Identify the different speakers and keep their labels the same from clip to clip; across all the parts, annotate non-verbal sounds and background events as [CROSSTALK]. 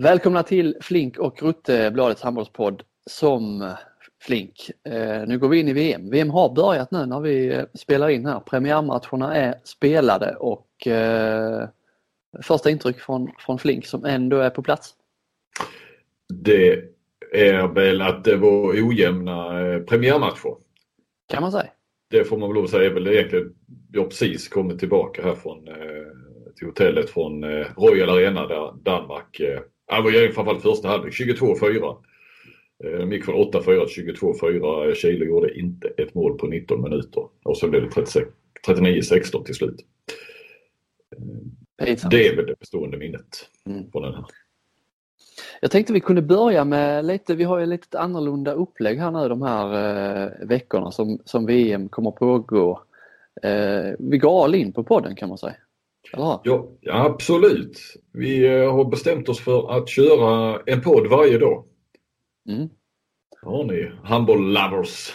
Speaker 1: Välkomna till Flink och Rutte, Bladets handbollspodd som Flink. Eh, nu går vi in i VM. VM har börjat nu när vi eh, spelar in här. Premiärmatcherna är spelade och eh, första intryck från, från Flink som ändå är på plats?
Speaker 2: Det är väl att det var ojämna premiärmatcher.
Speaker 1: Kan man säga.
Speaker 2: Det får man väl lov att säga är väl egentligen, jag har precis kommit tillbaka här från, till hotellet från Royal Arena där Danmark, eh, det var ju framförallt första halvlek, 22-4. De gick från 8-4 till 22-4. Chile gjorde inte ett mål på 19 minuter och så blev det 39-16 till slut. Det är väl det bestående minnet mm. från den här.
Speaker 1: Jag tänkte vi kunde börja med lite, vi har ju lite annorlunda upplägg här nu de här eh, veckorna som, som VM kommer pågå. Eh, vi går all in på podden kan man säga.
Speaker 2: Ja, ja, absolut. Vi eh, har bestämt oss för att köra en podd varje dag. Mm. Har ni handboll-lovers.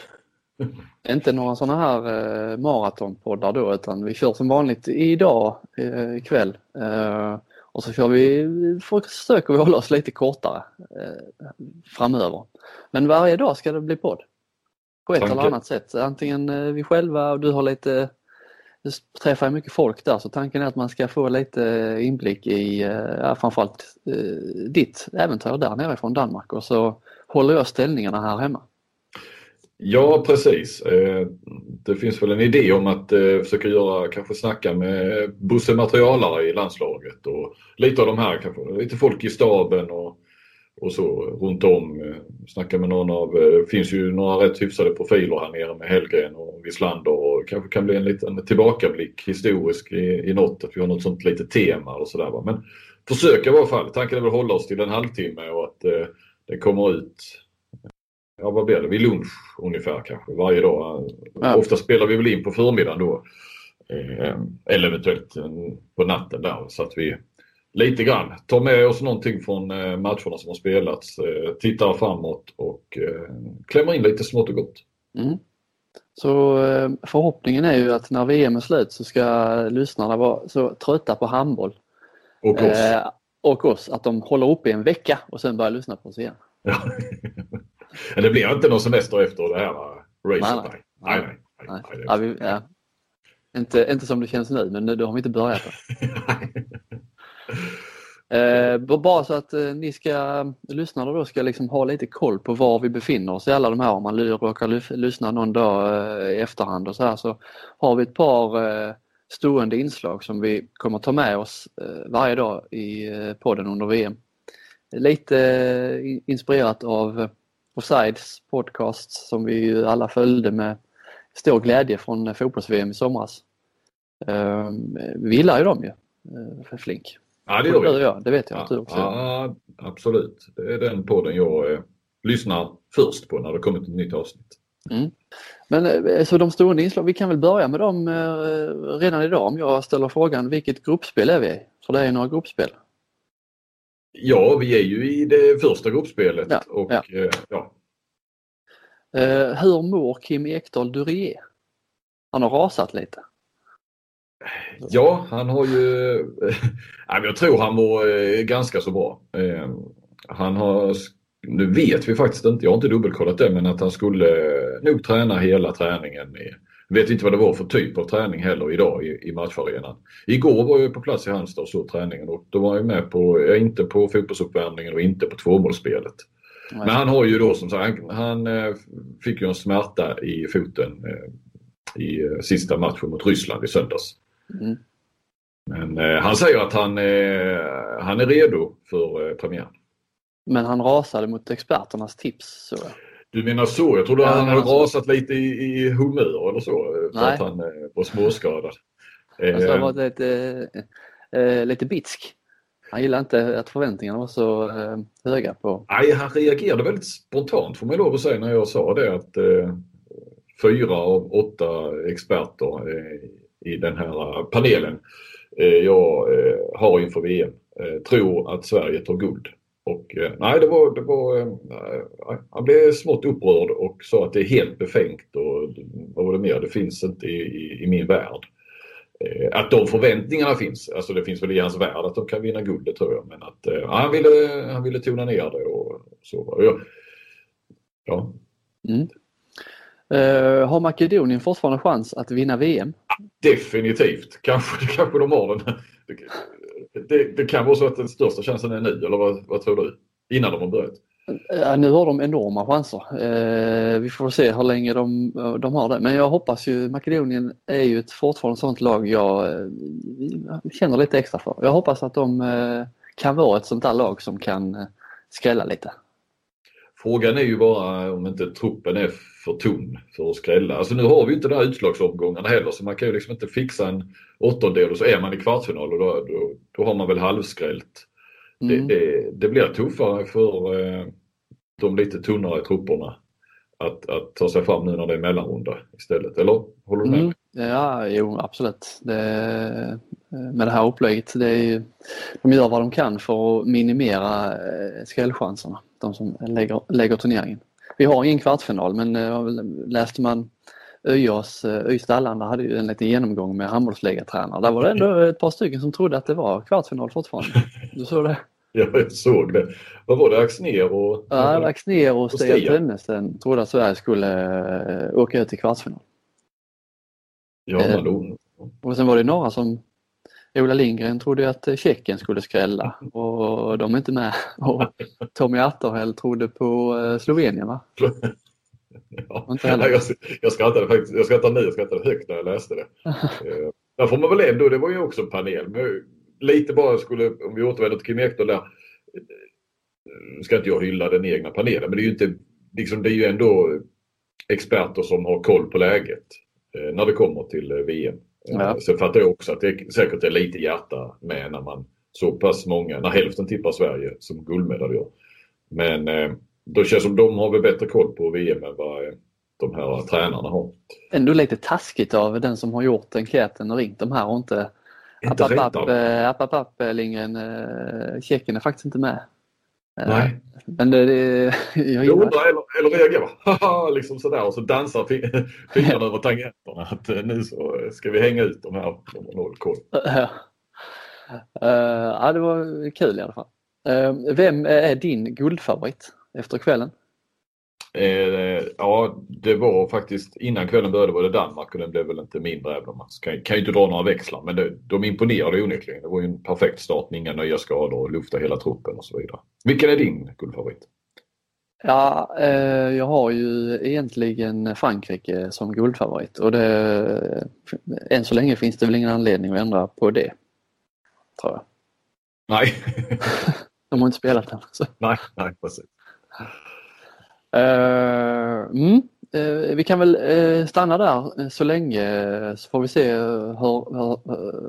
Speaker 1: Inte några sådana här eh, maratonpoddar då utan vi kör som vanligt idag eh, kväll. Eh, och så kör vi, försöker vi hålla oss lite kortare eh, framöver. Men varje dag ska det bli podd. På ett Tanken. eller annat sätt. Antingen eh, vi själva och du har lite träffar träffar mycket folk där så tanken är att man ska få lite eh, inblick i eh, ja, framförallt eh, ditt äventyr där nere från Danmark och så håller jag ställningarna här hemma.
Speaker 2: Ja precis. Det finns väl en idé om att försöka göra, kanske snacka med Bosse Materialare i landslaget och lite av de här, kanske lite folk i staben och och så runt om. Eh, snacka med någon av, det eh, finns ju några rätt hyfsade profiler här nere med Hellgren och Wislander och kanske kan bli en liten tillbakablick historisk i, i något, att vi har något sånt litet tema och sådär. Men försöka i alla fall. Tanken är väl att hålla oss till en halvtimme och att eh, det kommer ut Ja vad blir det? Vid lunch ungefär kanske varje dag. Ja. Ofta spelar vi väl in på förmiddagen då. Eh, eller eventuellt på natten där så att vi lite grann. Ta med oss någonting från eh, matcherna som har spelats, eh, tittar framåt och eh, klämmer in lite smått och gott. Mm.
Speaker 1: Så förhoppningen är ju att när VM är slut så ska lyssnarna vara så trötta på handboll
Speaker 2: och oss, eh,
Speaker 1: och oss att de håller uppe i en vecka och sen börjar lyssna på oss igen.
Speaker 2: Ja. [LAUGHS] det blir inte någon semester efter det här racet?
Speaker 1: Nej, nej. nej, nej, nej. nej ja, vi, ja. Inte, inte som det känns nu, men det har vi inte börjat. [LAUGHS] [LAUGHS] Eh, bara så att eh, ni ska, eh, lyssnarna då ska liksom ha lite koll på var vi befinner oss i alla de här. Om man råkar lyssna någon dag eh, i efterhand och så här så har vi ett par eh, stående inslag som vi kommer ta med oss eh, varje dag i eh, podden under VM. Lite eh, inspirerat av eh, Offsides podcast som vi ju alla följde med stor glädje från eh, fotbolls-VM i somras. Vi gillar ju dem ju, för Flink.
Speaker 2: Ja, det gör vi.
Speaker 1: Det, det vet jag att du också
Speaker 2: Ja, absolut. Det är den podden jag eh, lyssnar först på när det kommer ett nytt avsnitt.
Speaker 1: Mm. Men eh, så de stående inslag, vi kan väl börja med dem eh, redan idag om jag ställer frågan vilket gruppspel är vi? För det är ju några gruppspel.
Speaker 2: Ja, vi är ju i det första gruppspelet. Ja, och, ja. Eh, ja.
Speaker 1: Eh, hur mår Kim Ekdahl Durier? Han har rasat lite.
Speaker 2: Ja, han har ju... [LAUGHS] jag tror han mår eh, ganska så bra. Eh, han har... Nu vet vi faktiskt inte, jag har inte dubbelkollat det, men att han skulle nog träna hela träningen. Jag vet inte vad det var för typ av träning heller idag i, i matcharenan. Igår var jag på plats i Halmstad och såg träningen och då var jag med på, inte på fotbollsuppvärmningen och inte på tvåmålsspelet. Men han har ju då som sagt, han, han eh, fick ju en smärta i foten i sista matchen mot Ryssland i söndags. Mm. Men eh, han säger att han, eh, han är redo för eh, premiären.
Speaker 1: Men han rasade mot experternas tips? Så.
Speaker 2: Du menar så? Jag trodde ja, han hade rasat lite i, i humör eller så. För Nej. att han eh, var småskadad.
Speaker 1: Alltså, han var lite, eh, lite bitsk. Han gillade inte att förväntningarna var så eh, höga på...
Speaker 2: Nej, han reagerade väldigt spontant får man lov att säga när jag sa det att eh, fyra av åtta experter eh, i den här panelen eh, jag eh, har inför VM eh, tror att Sverige tar guld. Och nej, det var, det var, han blev smått upprörd och sa att det är helt befängt och vad var det mer, det finns inte i, i, i min värld. att de förväntningarna finns. Alltså det finns väl i hans värld att de kan vinna guld, det tror jag. Men att ja, han, ville, han ville tona ner det och så. Ja. ja.
Speaker 1: Mm. Uh, har Makedonien fortfarande chans att vinna VM?
Speaker 2: Definitivt. Kanske, [LAUGHS] kanske de har den. Det, det, kan vara så att den största chansen är nu, eller vad, vad tror du? Innan de har börjat?
Speaker 1: Ja, nu har de enorma chanser. Eh, vi får se hur länge de, de har det. Men jag hoppas ju, Makedonien är ju ett fortfarande sånt lag jag, jag eh, känner lite extra för. Jag hoppas att de eh, kan vara ett sånt där lag som kan eh, skrälla lite.
Speaker 2: Frågan är ju bara om inte truppen är för tunn för att skrälla. Alltså nu har vi inte de här utslagsomgångarna heller så man kan ju liksom inte fixa en åttondel och så är man i kvartsfinal och då, då, då har man väl halvskrällt. Mm. Det, det, det, blir tuffare för eh, de lite tunnare trupperna att, att ta sig fram nu när det är mellanrunda istället. Eller håller du med? Mm.
Speaker 1: Ja, jo absolut. Det, eh, med det här upplägget, det är, de gör vad de kan för att minimera eh, skrällchanserna, de som lägger, lägger turneringen. Vi har ingen kvartsfinal men eh, läste man ÖJAs, Ystad-Allanda hade ju en liten genomgång med handbollsligatränare. Där var det ändå ett par stycken som trodde att det var kvartsfinal fortfarande. [LAUGHS] Du såg det?
Speaker 2: Jag såg det. Vad var det? Axner och...
Speaker 1: Ja, Axner och Stian Tönnesen trodde att Sverige skulle åka ut i kvartsfinal.
Speaker 2: Ja, eh.
Speaker 1: Och sen var det några som Ola Lindgren trodde att Tjeckien skulle skrälla och de är inte med. [LAUGHS] Och Tommy Atterhäll trodde på eh, Slovenien va? [LAUGHS]
Speaker 2: Ja. Inte heller. Jag, jag skrattade faktiskt, jag skrattade nu, jag skrattade högt när jag läste det. [LAUGHS] Eh, där får man väl ändå, det var ju också en panel. Men lite bara skulle, om vi återvänder till Kim Ekdahl där. Ska inte jag hylla den egna panelen men det är ju inte, liksom det är ju ändå experter som har koll på läget. Eh, när det kommer till eh, VM. Eh, ja. Sen fattar jag också att det säkert är lite hjärta med när man så pass många, när hälften tippar Sverige som guldmedalj. Men då känns det som de har väl bättre koll på VM än vad de här tränarna har.
Speaker 1: Ändå lite taskigt av den som har gjort enkäten och ringt de här och inte
Speaker 2: app, app,
Speaker 1: app, Lindgren, Tjeckien är faktiskt inte med.
Speaker 2: Nej.
Speaker 1: Men det, det,
Speaker 2: jag, jag undrar eller, eller [LAUGHS] liksom sådär och så dansar [LAUGHS] fingrarna över tangenterna att eh, nu så ska vi hänga ut de här, de har noll koll.
Speaker 1: Ja. Ja, det var kul i alla fall. Uh, vem är din guldfavorit efter kvällen?
Speaker 2: Eh, ja, det var faktiskt innan kvällen började var det Danmark och den blev väl inte mindre även om man kan, kan ju inte dra några växlar. Men det, de imponerade onekligen. Det var ju en perfekt start med inga nya skador och lufta hela truppen och så vidare. Vilken är din guldfavorit?
Speaker 1: Ja, eh, jag har ju egentligen Frankrike som guldfavorit och det, än så länge finns det väl ingen anledning att ändra på det. Tror jag.
Speaker 2: Nej. [LAUGHS]
Speaker 1: de har inte spelat än. Så.
Speaker 2: Nej, nej precis.
Speaker 1: Uh, mm, uh, vi kan väl uh, stanna där så länge så får vi se hur,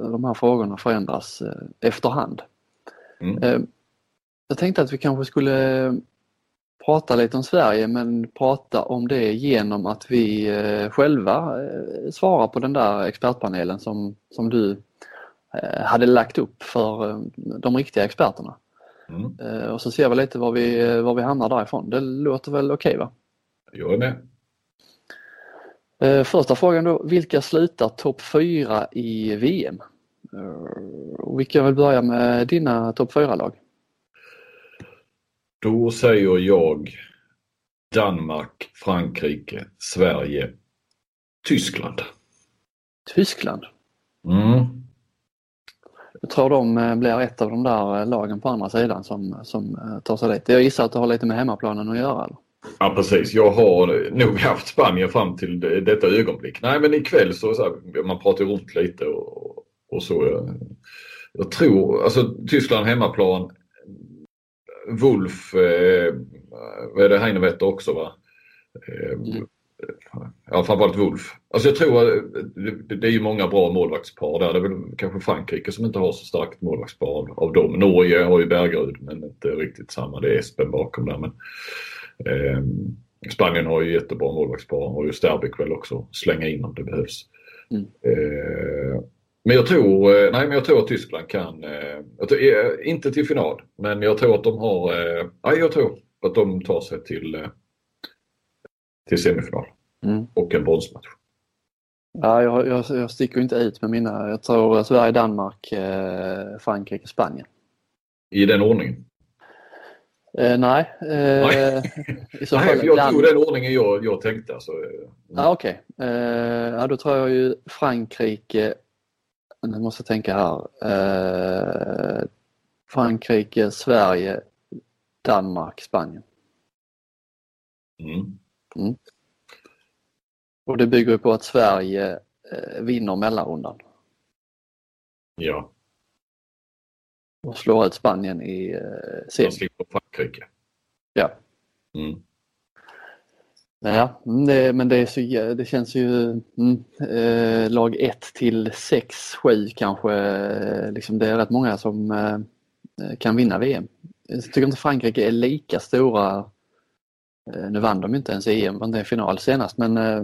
Speaker 1: hur de här frågorna förändras efterhand. Mm. Jag tänkte att vi kanske skulle prata lite om Sverige men prata om det genom att vi själva svarar på den där expertpanelen som, som du hade lagt upp för de riktiga experterna. Mm. Eh, och så ser vi lite var vi, var vi hamnar därifrån. Det låter väl okej okay, va?
Speaker 2: Jag är med.
Speaker 1: Eh, första frågan då, vilka slutar topp 4 i VM? Eh, vi kan väl börja med dina topp 4-lag.
Speaker 2: Då säger jag Danmark, Frankrike, Sverige, Tyskland.
Speaker 1: Tyskland?
Speaker 2: Mm.
Speaker 1: Jag tror de eh, blir ett av de där eh, lagen på andra sidan som, som eh, tar sig dit. Jag gissar att det har lite med hemmaplanen att göra? Eller?
Speaker 2: Ja precis, jag har nog haft Spanien fram till detta ögonblick. Nej men ikväll så, så här, man pratar runt lite och, och så. Jag, jag, tror, alltså Tyskland hemmaplan, Wolf, eh, vad är det, Heinevetter också va? Eh, mm ja, framförallt Wolf. Alltså jag tror att det är ju många bra målvaktspar där. Det är väl kanske Frankrike som inte har så starkt målvaktspar av dem. Norge har ju Bergerud men inte riktigt samma. Det är Espen bakom där. Men, eh, Spanien har ju jättebra målvaktspar. Har ju Sterbik väl också slänga in om det behövs. Mm. Eh, men jag tror, eh, nej men jag tror att Tyskland kan, eh, tror, eh, inte till final, men jag tror att de har, eh, nej jag tror att de tar sig till till semifinal. Mm. Och en bronsmatch.
Speaker 1: Ja, jag, jag, jag sticker inte ut med mina. Jag tror Sverige, Danmark, eh, Frankrike, Spanien.
Speaker 2: I den ordningen?
Speaker 1: Eh, nej. Eh,
Speaker 2: nej. I så [LAUGHS] nej, för jag tog den ordningen jag, jag tänkte. Alltså.
Speaker 1: Mm. Ah, Okej, okay. eh, ja, då tror jag ju Frankrike, nu måste jag tänka här. Eh, Frankrike, Sverige, Danmark, Spanien. Mm. Mm. Och det bygger på att Sverige eh, vinner mellanrundan.
Speaker 2: Ja.
Speaker 1: Och slår ut Spanien i eh,
Speaker 2: serien. De slipper Frankrike.
Speaker 1: Ja. Mm. Ja, mm, det, men det, så, det känns ju mm, eh, lag 1 till 6, 7 kanske. Eh, liksom det är rätt många som eh, kan vinna VM. Jag tycker inte Frankrike är lika stora nu vann de inte ens EM, vann det final senast men eh,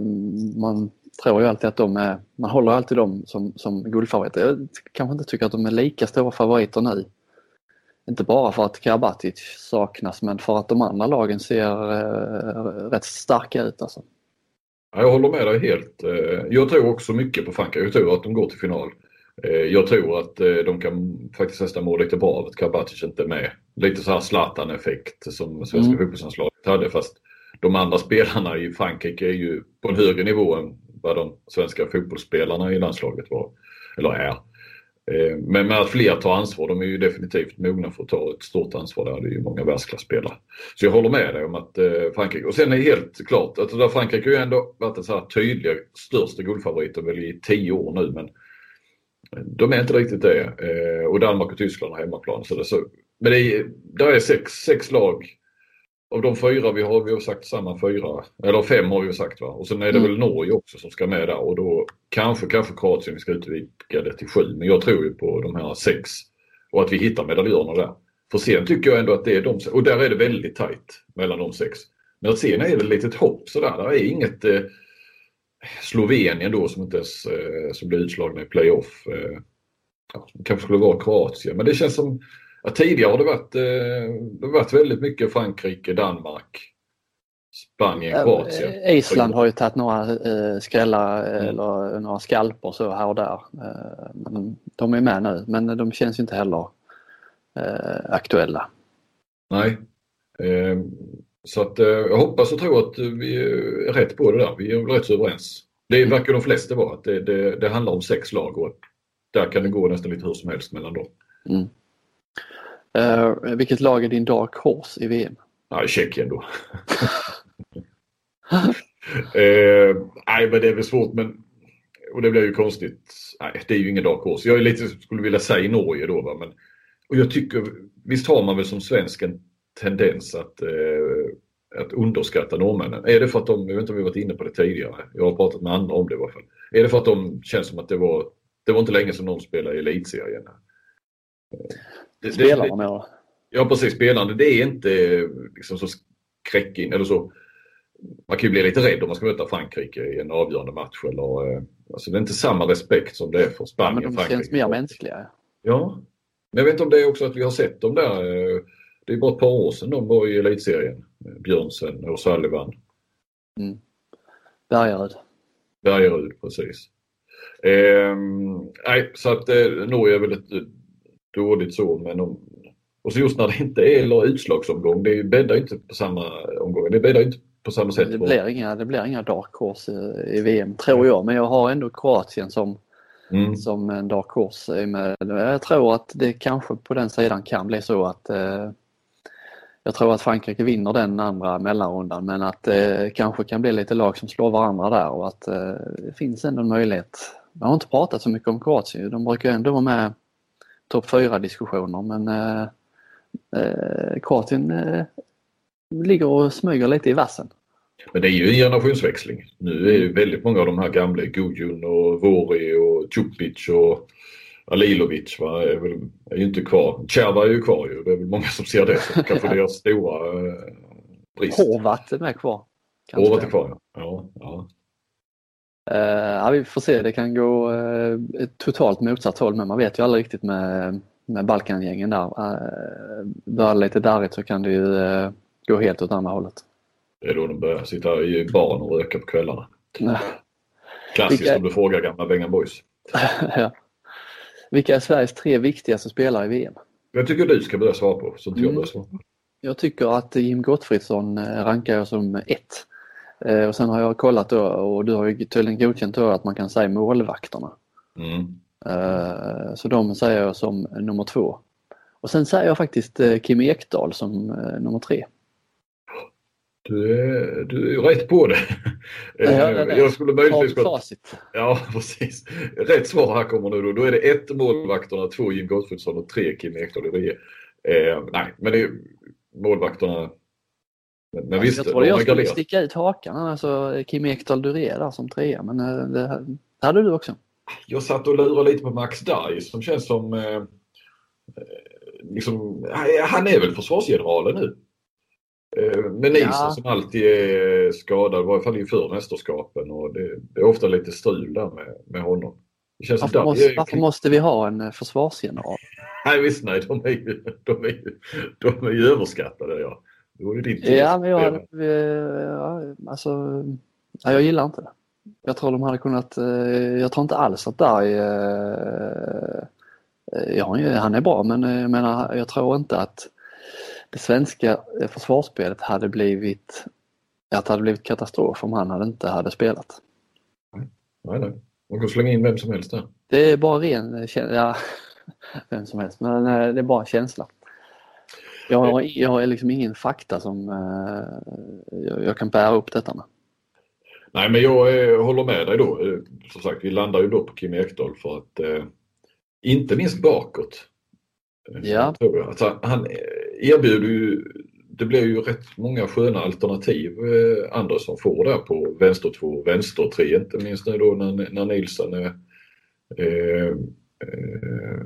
Speaker 1: man tror ju alltid att de är, man håller alltid dem som, som guldfavoriter. Jag kanske inte tycker att de är lika stora favoriter nu. Inte bara för att Karabatic saknas men för att de andra lagen ser eh, rätt starka ut alltså.
Speaker 2: Jag håller med dig helt. Eh, jag tror också mycket på Frankrike. Jag tror att de går till final. Jag tror att de kan faktiskt nästan må lite bra av att Karabatic inte är med. Lite så här Zlatan-effekt som svenska mm. fotbollslandslaget hade fast de andra spelarna i Frankrike är ju på en högre nivå än vad de svenska fotbollsspelarna i landslaget var, eller är. Eh, men med att fler tar ansvar, de är ju definitivt mogna för att ta ett stort ansvar där. Det är ju många världsklasspelare. Så jag håller med dig om att eh, Frankrike, och sen är det helt klart att där Frankrike har ju ändå varit den så här tydliga största guldfavoriten väl i tio år nu men de är inte riktigt det. Eh, och Danmark och Tyskland har hemmaplan. Så det, så, men det är, där är sex, sex lag av de fyra vi har vi har sagt samma fyra, eller fem har vi sagt va. Och sen är det mm. väl Norge också som ska med där och då kanske, kanske Kroatien ska utvidga det till sju. Men jag tror ju på de här sex och att vi hittar medaljörerna där. För sen tycker jag ändå att det är de, och där är det väldigt tajt mellan de sex. Men sen är det ett litet hopp sådär. Det är inget eh, Slovenien då som inte ens eh, som blir utslagna i playoff. Eh, ja, kanske skulle vara Kroatien, men det känns som Ja, tidigare har det varit, eh, det varit väldigt mycket Frankrike, Danmark, Spanien, Kroatien.
Speaker 1: Eh, Island har ju tagit några eh, skrällar mm. eller några skalper så här och där. De är med nu men de känns inte heller aktuella.
Speaker 2: Nej. Så att jag hoppas och tror att vi är rätt på det där. Vi är rätt så överens. Det verkar de flesta vara. Att det, det, det handlar om sex lag och där kan det gå nästan lite hur som helst mellan dem. Mm.
Speaker 1: Uh, vilket lag är din dark horse i VM?
Speaker 2: Ja, Tjeckien då. uh, [LAUGHS] nej, men det är väl svårt men och det blir ju konstigt. Nej, det är ju ingen dark horse. Jag är lite, skulle vilja säga Norge då. Va? Men, och jag tycker, visst har man väl som svensk en tendens att, eh, att underskatta norrmännen. Är det för att de, jag vet inte om vi varit inne på det tidigare, jag har pratat med andra om det i alla fall. Är det för att de känns som att det var, det var inte länge som de spelade i elitserien?
Speaker 1: Det, spelarna menar
Speaker 2: Ja precis, spelande. Det är inte liksom så skräckin eller så. Man kan ju bli lite rädd om man ska möta Frankrike i en avgörande match. Eller, eh, alltså det är inte samma respekt som det är för Spanien. Ja,
Speaker 1: men de Frankrike. känns mer mänskliga.
Speaker 2: Ja. Men jag vet inte om det är också att vi har sett dem där. Eh, det är bara ett par år sedan de var i elitserien. Björnsen och Sullivan.
Speaker 1: Mm. Bergaryd.
Speaker 2: Bergaryd, precis. Eh, nej, så att eh, Norge är väl ett dåligt så. Men om, och så just när det inte är utslagsomgång, det bäddar inte på samma omgång. Det bäddar inte på samma sätt.
Speaker 1: Det blir inga, det blir inga dark horse i, VM tror jag, men jag har ändå Kroatien som, mm. som en dark horse. Med. Jag tror att det kanske på den sidan kan bli så att eh, jag tror att Frankrike vinner den andra mellanrundan men att det eh, kanske kan bli lite lag som slår varandra där och att eh, det finns ändå en möjlighet. Jag har inte pratat så mycket om Kroatien, de brukar ändå vara med topp 4 diskussioner men eh, eh, Kroatien eh, ligger och smyger lite i vassen.
Speaker 2: Men det är ju en generationsväxling. Nu är ju väldigt många av de här gamla, Gudjun och Vori och Tjupic och Alilovic va, är, väl, är ju inte kvar. Tjerva är ju kvar ju. Det är väl många som ser det som kanske [LAUGHS] deras stora eh, brist.
Speaker 1: Horvat är med kvar.
Speaker 2: Horvat är kvar ja. ja, ja.
Speaker 1: Uh, ja, vi får se, det kan gå uh, ett totalt motsatt håll men man vet ju aldrig riktigt med, med Balkangängen där. Uh, börjar lite darrigt så kan det ju gå helt åt andra hållet.
Speaker 2: Det är då de börjar sitta i baren och röka på kvällarna. Klassiskt Vilka... om du frågar gamla Bengan Boys. [LAUGHS]
Speaker 1: ja. Vilka är Sveriges tre viktigaste spelare i VM?
Speaker 2: Jag tycker du ska börja svara på, så inte mm. jag svara på.
Speaker 1: Jag tycker att Jim Gottfridsson eh, rankar jag som ett. Eh, och sen har jag kollat då och du har ju tydligen godkänt då att man kan säga målvakterna. Mm. Eh, så de säger jag som nummer två. Och sen säger jag faktiskt Kim Ekdahl som nummer tre.
Speaker 2: Du är, du är ju rätt på det. Ja, jag skulle möjligtvis...
Speaker 1: Facit.
Speaker 2: Ja, [LAUGHS] precis. Rätt svar här kommer nu då. Då är det ett målvakterna, två Jim Gottfridsson och tre Kim Ekdahl eh, Nej, men det är målvakterna.
Speaker 1: Men, men visst, jag trodde jag skulle sticka ut hakan, alltså Kim Ekdahl Duré där som trea, men eh, det, det hade du också.
Speaker 2: Jag satt och lurade lite på Max Daj som känns som eh, eh liksom, han är väl försvarsgeneralen nu. Eh, men Nilsson ja. som alltid är skadad, i varje fall inför mästerskapen och det, det, är ofta lite strul där med, med honom.
Speaker 1: Varför, måste, är... varför måste vi ha en eh, försvarsgeneral? [LAUGHS]
Speaker 2: Nej visst nej, de är ju, de är, de är ju överskattade. Ja. Det ju ditt
Speaker 1: ja, men jag, ja, alltså, ja, jag gillar inte det. Jag tror de hade kunnat, eh, jag tror inte alls att Darj, ja, han är bra men jag menar, jag tror inte att det svenska försvarsspelet hade blivit, att det hade blivit katastrof om han hade inte hade spelat.
Speaker 2: Nej, nej. Man kan slänga in vem som helst där.
Speaker 1: Det är bara ren ja, [LAUGHS] vem som helst, men eh, det är bara känsla. Jag har, jag har liksom ingen fakta som uh, jag, kan bära upp detta med.
Speaker 2: Nej men jag eh, håller med dig då. Eh, som sagt vi landar ju då på Kim Ekdahl för att eh, inte minst bakåt.
Speaker 1: Ja.
Speaker 2: Tror jag. Alltså, han erbjuder ju, det blir ju rätt många sköna alternativ eh, Andersson får där på vänster 2 och vänster 3 inte minst nu då när, när Nilsson är, eh,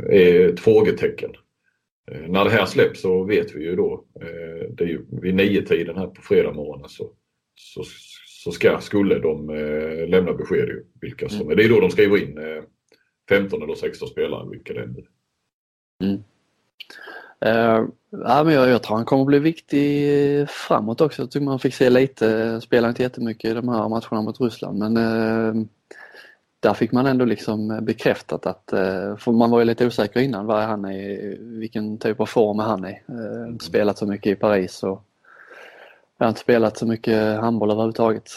Speaker 2: är ett frågetecken. Eh, när det här släpps så vet vi ju då, eh, det är ju vid nio tiden här på fredag morgonen så, så, så ska, skulle de eh, lämna besked ju, vilka som, mm. det är då de skriver in 15 eller 16 spelare, vilka det är.
Speaker 1: Mm. Uh, ja, men jag, jag, tror han kommer bli viktig framåt också. Jag tycker man fick se lite, spelade inte jättemycket i de här matcherna mot Ryssland men uh, där fick man ändå liksom bekräftat att, uh, för man var ju lite osäker innan, vad är han i, vilken typ av form är han i? Uh, spelat så mycket i Paris och jag har inte spelat så mycket handboll överhuvudtaget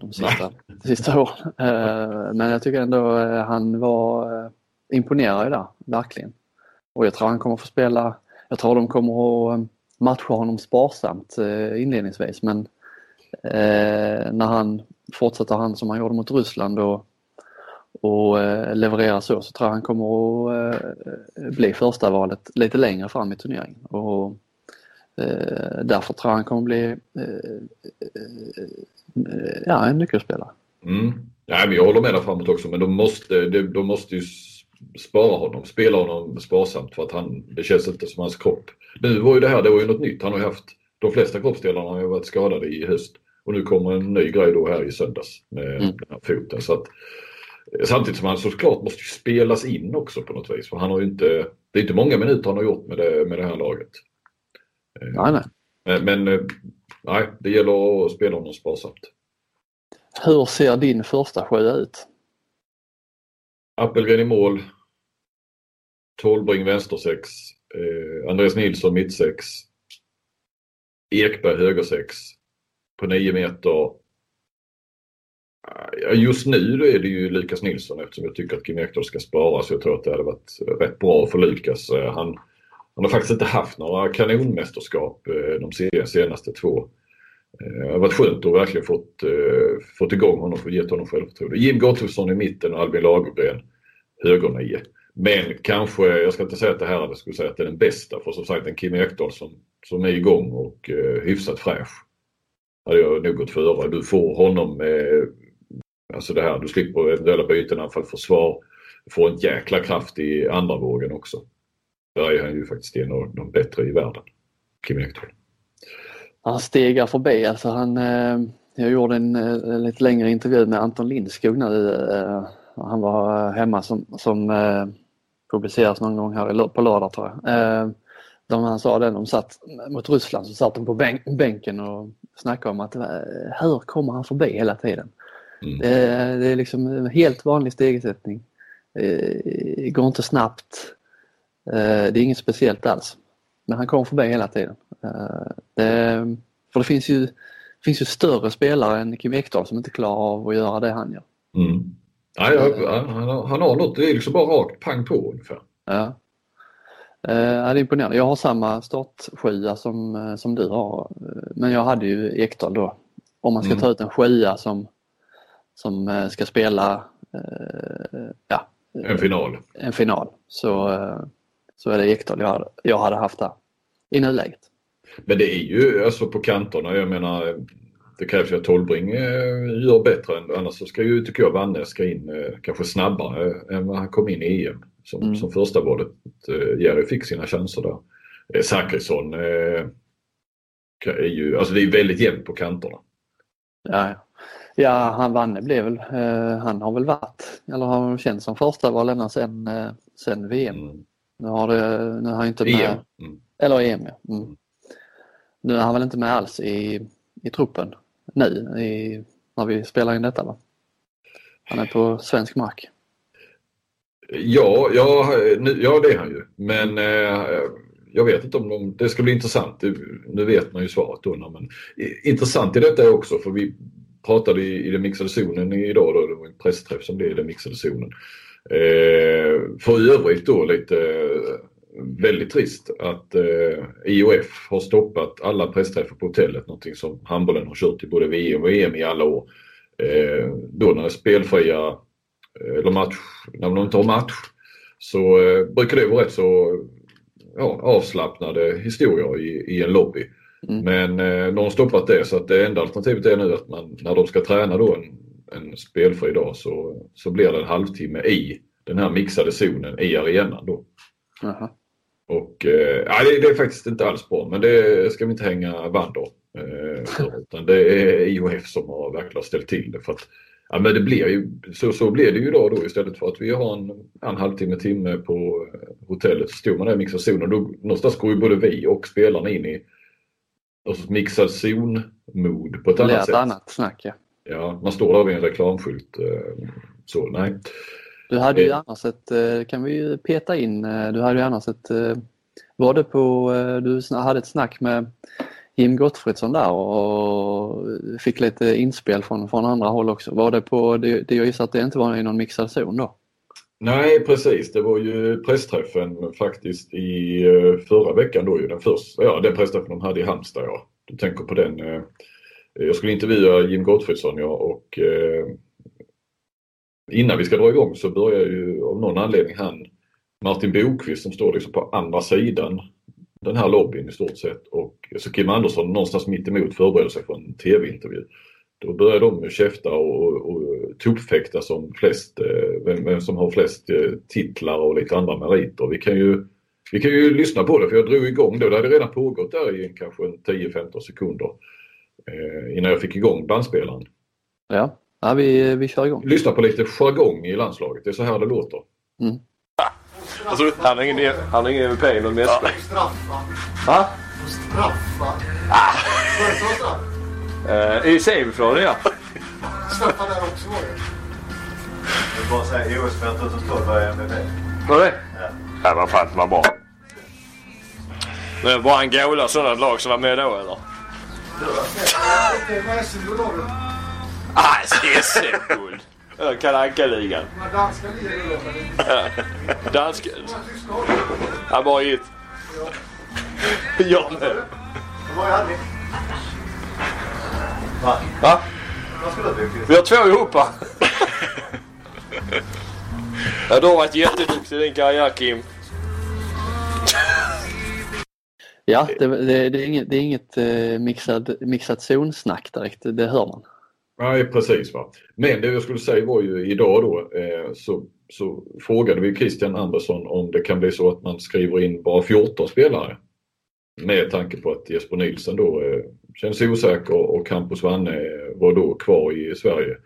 Speaker 1: de sista, [LAUGHS] de sista åren. Men jag tycker ändå han var imponerad där, verkligen. Och jag tror han kommer få spela, jag tror de kommer att eh, matcha honom sparsamt eh, inledningsvis men eh, när han fortsätter han som han gjorde mot Ryssland och, och levererar så så tror jag han kommer att bli första valet lite längre fram i turneringen. Och, därför tror jag han kommer bli ja, en nyckelspelare.
Speaker 2: Mm. Ja, men jag håller med där framåt också men de måste, de måste ju spara honom, spela honom sparsamt för att han, det känns inte som hans kropp. Nu var ju det här, det var ju något nytt. Han har ju haft, de flesta kroppsdelarna har ju varit skadade i höst. Och nu kommer en ny grej då här i söndags med mm. den här foten. Så att, samtidigt som han såklart måste spelas in också på något vis. För han har inte, det är inte många minuter han har gjort med det, med det här laget.
Speaker 1: Nej, nej.
Speaker 2: Men, men nej, det gäller att spela honom sparsamt.
Speaker 1: Hur ser din första sjö ut?
Speaker 2: Appelgren i mål. Tolbring vänstersex. Eh, Andreas Nilsson mittsex. Ekberg högersex. På 9 meter. Just nu är det ju Lukas Nilsson eftersom jag tycker att Kim Ekdahl ska sparas. Jag tror att det hade varit rätt bra för Lukas. Eh, han, han har faktiskt inte haft några kanonmästerskap eh, de senaste två. Eh, det har varit skönt att verkligen fått, fått igång honom och gett honom självförtroende. Jim Gottfridsson i mitten och Albin Lagergren högernio. Men kanske, jag ska inte säga att det här jag skulle säga att det är den bästa för som sagt en Kim Ekdahl som, som är igång och eh, hyfsat fräsch. Hade jag nog gått före. Du får honom eh, alltså det här, du slipper eventuella byten anfall försvar. Får en jäkla kraft i andra vågen också. Där är han ju faktiskt en av de bättre i världen. Kim Ekdahl.
Speaker 1: Han stegar förbi alltså han eh, jag gjorde en, en lite längre intervju med Anton Lindskog nu eh, han var hemma som, som publiceras någon gång här på lördag tror jag. De, han sa det, de satt mot Ryssland så satt de på bänken och snackade om att hur kommer han förbi hela tiden? Mm. Det, är, det är liksom en helt vanlig stegersättning. Det går inte snabbt. Det är inget speciellt alls. Men han kommer förbi hela tiden. Det, för det finns ju, finns ju större spelare än Kim Ekdahl som inte klarar av att göra det han gör.
Speaker 2: Mm. Ja, ja, han, han har något, det är liksom bara rakt pang på ungefär.
Speaker 1: Ja. Eh, det är imponerande. Jag har samma startsjua som, eh, som du har. Men jag hade ju Ekdal då. Om man ska mm. ta ut en sjua som, som eh, ska spela ja,
Speaker 2: en final.
Speaker 1: En final. Så, så är det Ekdal jag hade, jag hade haft där i nuläget.
Speaker 2: Men det är ju alltså på kanterna, jag menar det krävs ju att Tolbring gör bättre än annars så ska ju, tycker jag, Vanne ska in kanske snabbare än vad han kom in i EM som, mm. som första valet. Eh, Jerry fick sina chanser där. Eh, Zachrisson eh, är ju, alltså det är väldigt jämnt på kanterna.
Speaker 1: Ja, ja han Vanne blev väl, eh, han har väl varit, eller har känts som första ända sen, eh, sen VM. Mm. Nu har, det, nu har han inte med, EM. Mm. eller EM ja. Mm. mm. Nu är han väl inte med alls i, i truppen nu i, när vi spelar in detta va? Han är på svensk mark.
Speaker 2: Ja, ja, nu, ja det är han ju. Men eh, jag vet inte om de, det ska bli intressant. Nu vet man ju svaret då. Men, intressant i detta är också för vi pratade i, i den mixade zonen idag då, det var en pressträff som blev i den mixade zonen. Eh, för övrigt då lite eh, väldigt trist att eh, IOF har stoppat alla pressträffar på hotellet. Någonting som handbollen har kört i både VM och EM i alla år. Eh, då när det är spelfria eh, eller match, när de inte har match så eh, brukar det vara rätt så ja, avslappnade historier i, i en lobby. Mm. Men eh, har stoppat det så att det enda alternativet är nu att man när de ska träna då en, en spelfri dag så, så blir det en halvtimme i den här mixade zonen i arenan då.
Speaker 1: Aha.
Speaker 2: Och eh, det, det, är faktiskt inte alls bra men det ska vi inte hänga Wander eh, [LAUGHS] utan det är IOF som har verkligen ställt till det. För att Ja men det blir ju, så, så blir det ju idag då istället för att vi har en, en halvtimme, timme på hotellet. Så stod man där i mixad zon och då någonstans går ju både vi och spelarna in i alltså mixad zon-mod på ett annat sätt.
Speaker 1: ett annat snack ja.
Speaker 2: Ja, man står där vid en reklamskylt. Eh, så nej.
Speaker 1: Du hade ju eh. annars ett, kan vi ju peta in, du hade ju annars ett, var det på, du hade ett snack med Jim Gottfridsson där och fick lite inspel från, från andra håll också. Var det på, det, det jag gissar att det inte var i någon mixad zon då?
Speaker 2: Nej precis, det var ju pressträffen faktiskt i eh, förra veckan då ju den första, ja den pressträffen de hade i Halmstad ja. Du tänker på den. Eh, eh, jag skulle intervjua Jim Gottfridsson ja och eh, innan vi ska dra igång så börjar ju av någon anledning han Martin Bokvist som står liksom på andra sidan den här lobbyn i stort sett och så Kim Andersson någonstans mitt emot förbereder sig för en tv-intervju. Då börjar de käfta och, och tuppfäkta som flest, eh, vem, vem, som har flest eh, titlar och lite andra meriter. Vi kan ju, vi kan ju lyssna på det för jag drog igång då. Det hade redan pågått där i kanske 10-15 sekunder eh, innan jag fick igång bandspelaren.
Speaker 1: Ja, ja vi, vi kör igång.
Speaker 2: Lyssna på lite jargong i landslaget. Det är så här det låter.
Speaker 1: Mm.
Speaker 3: Alltså, han har ingen, han har ingen MVP i någon mästerskap.
Speaker 4: Straffa.
Speaker 3: Va?
Speaker 4: Straffa.
Speaker 3: Ah. Uh, I semifinalen ja.
Speaker 4: Straffa där också var det.
Speaker 5: Jag vill bara säga OS 2012 var jag MVP.
Speaker 3: Var det? Ja. Ja, vad fan var bra. Det var en gola sådana lag som var med då eller?
Speaker 4: Det var SM-guld har du.
Speaker 3: Ah, SM-guld. Kalle Anka-ligan.
Speaker 4: Danska ligan
Speaker 3: Danska... Ja, bara ett. Jag med.
Speaker 5: Ni?
Speaker 3: Va? Va?
Speaker 5: Vad skulle du
Speaker 3: Vi har två ihop Ja, du har varit jätteduktig i din karriär Kim.
Speaker 1: Ja, det, det, det, är inget, det är inget eh, mixad, mixat zonsnack direkt, det hör man.
Speaker 2: Nej precis. Va? Men det jag skulle säga var ju idag då eh, så, så frågade vi Christian Andersson om det kan bli så att man skriver in bara 14 spelare. Med tanke på att Jesper Nilsson då eh, känns osäker och Campus Wanne var då kvar i Sverige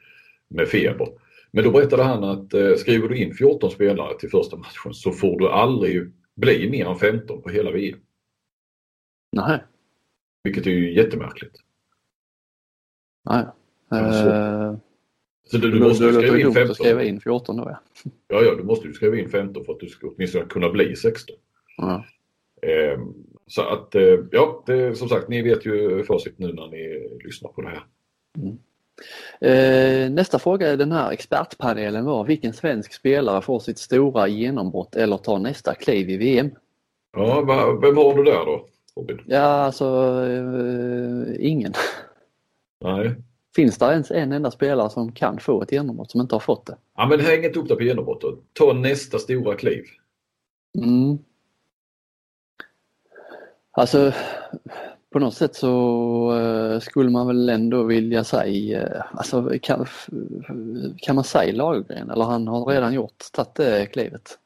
Speaker 2: med feber. Men då berättade han att eh, skriver du in 14 spelare till första matchen så får du aldrig bli mer än 15 på hela VM.
Speaker 1: Nej.
Speaker 2: Vilket är ju jättemärkligt.
Speaker 1: Nej.
Speaker 2: Så,
Speaker 1: uh...
Speaker 2: Så du, du måste
Speaker 1: låter
Speaker 2: skriva in
Speaker 1: dumt
Speaker 2: 15.
Speaker 1: att skriva in 14 då ja.
Speaker 2: Ja, ja, du måste ju skriva in 15 för att du ska åtminstone kunna bli 16.
Speaker 1: ja.
Speaker 2: Eh, så att, eh, ja, det, som sagt, ni vet ju facit nu när ni lyssnar på det här.
Speaker 1: Eh, nästa fråga i den här expertpanelen var vilken svensk spelare får sitt stora genombrott eller tar nästa kliv i VM?
Speaker 2: Ja, va, vem har du där då, Robin?
Speaker 1: Ja, alltså eh, ingen.
Speaker 2: Nej.
Speaker 1: Finns det ens en enda spelare som kan få ett genombrott som inte har fått det?
Speaker 2: Ja, men häng inte upp dig på genombrottet. Ta nästa stora kliv.
Speaker 1: Mm. Alltså på något sätt så eh, skulle man väl ändå vilja säga, eh, alltså kan, kan man säga Lagergren eller han har redan gjort, tagit det klivet?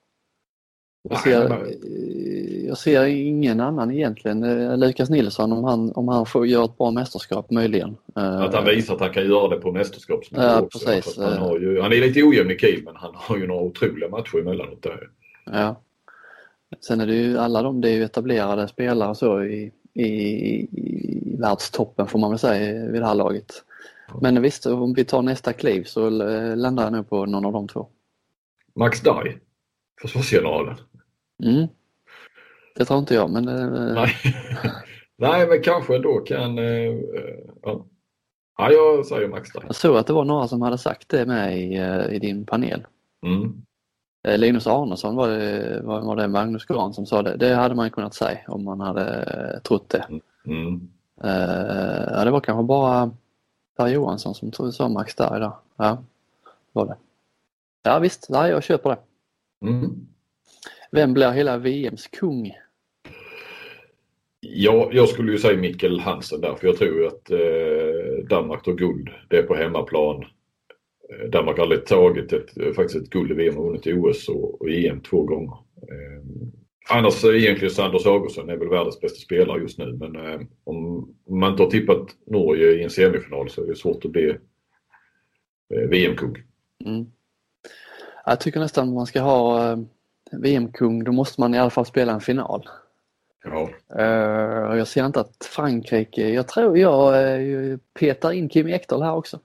Speaker 1: Jag ser, eh, jag ser ingen annan egentligen. Eh, Lukas Nilsson om han, om han får göra ett bra mästerskap möjligen. Eh,
Speaker 2: Att han visar att han kan göra det på mästerskapsnivå
Speaker 1: Ja,
Speaker 2: också.
Speaker 1: precis.
Speaker 2: Han, ju, han är lite ojämn i kill men han har ju några otroliga matcher emellanåt där.
Speaker 1: Ja. Sen är det ju alla de, det är ju etablerade spelare så i, i, i världstoppen får man väl säga vid det här laget. Men visst, om vi tar nästa kliv så eh, landar jag nog på någon av de två.
Speaker 2: Max Dai, försvarsgeneralen.
Speaker 1: Mm. Det tror inte jag men eh,
Speaker 2: Nej. [LAUGHS] Nej, men kanske ändå kan... eh, ja. ja, jag säger Max Dai.
Speaker 1: jag såg att det var några som hade sagt det med i, i din panel.
Speaker 2: Mm.
Speaker 1: Eh, Linus Arnesson var det, var, var det Magnus Gran som sa det. Det hade man kunnat säga om man hade trott det.
Speaker 2: Mm.
Speaker 1: Eh, ja, det var kanske bara Per Johansson som tog sa Max där idag. Ja, var det. Ja visst, nej, jag köper det.
Speaker 2: Mm.
Speaker 1: Vem blir hela VMs kung?
Speaker 2: Ja, jag skulle ju säga Mikkel Hansen där för jag tror att eh, Danmark tar guld. Det är på hemmaplan. Eh, Danmark har aldrig tagit ett, eh, faktiskt ett guld i VM och vunnit OS och, och EM två gånger. Eh, annars egentligen Sanders Augustsson är väl världens bästa spelare just nu men eh, om man inte har tippat Norge i en semifinal så är det svårt att bli eh, VM-kung.
Speaker 1: Mm. Jag tycker nästan man ska ha eh, VM-kung, då måste man i alla fall spela en final.
Speaker 2: Ja.
Speaker 1: Eh, jag ser inte att Frankrike, jag tror jag petar in Kim Ekdahl här också.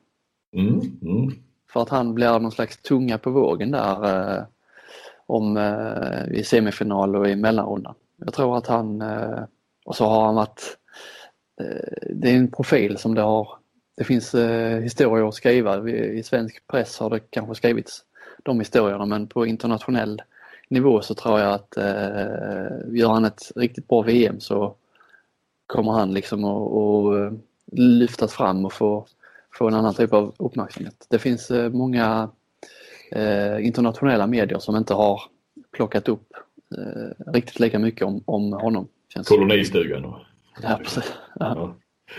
Speaker 2: Mm, mm.
Speaker 1: För att han blir någon slags tunga på vågen där eh, om, eh, i semifinal och i mellanrundan. Jag tror att han, eh, och så har han varit, eh, det är en profil som det har, det finns eh, historier att skriva. I svensk press har det kanske skrivits de historierna men på internationell nivå så tror jag att eh, gör han ett riktigt bra VM så kommer han liksom att eh, lyftas fram och få, få en annan typ av uppmärksamhet. Det finns eh, många eh, internationella medier som inte har plockat upp eh, riktigt lika mycket om, om honom.
Speaker 2: Kolonistugan. Och,
Speaker 1: ja, precis. Ja.
Speaker 2: ja.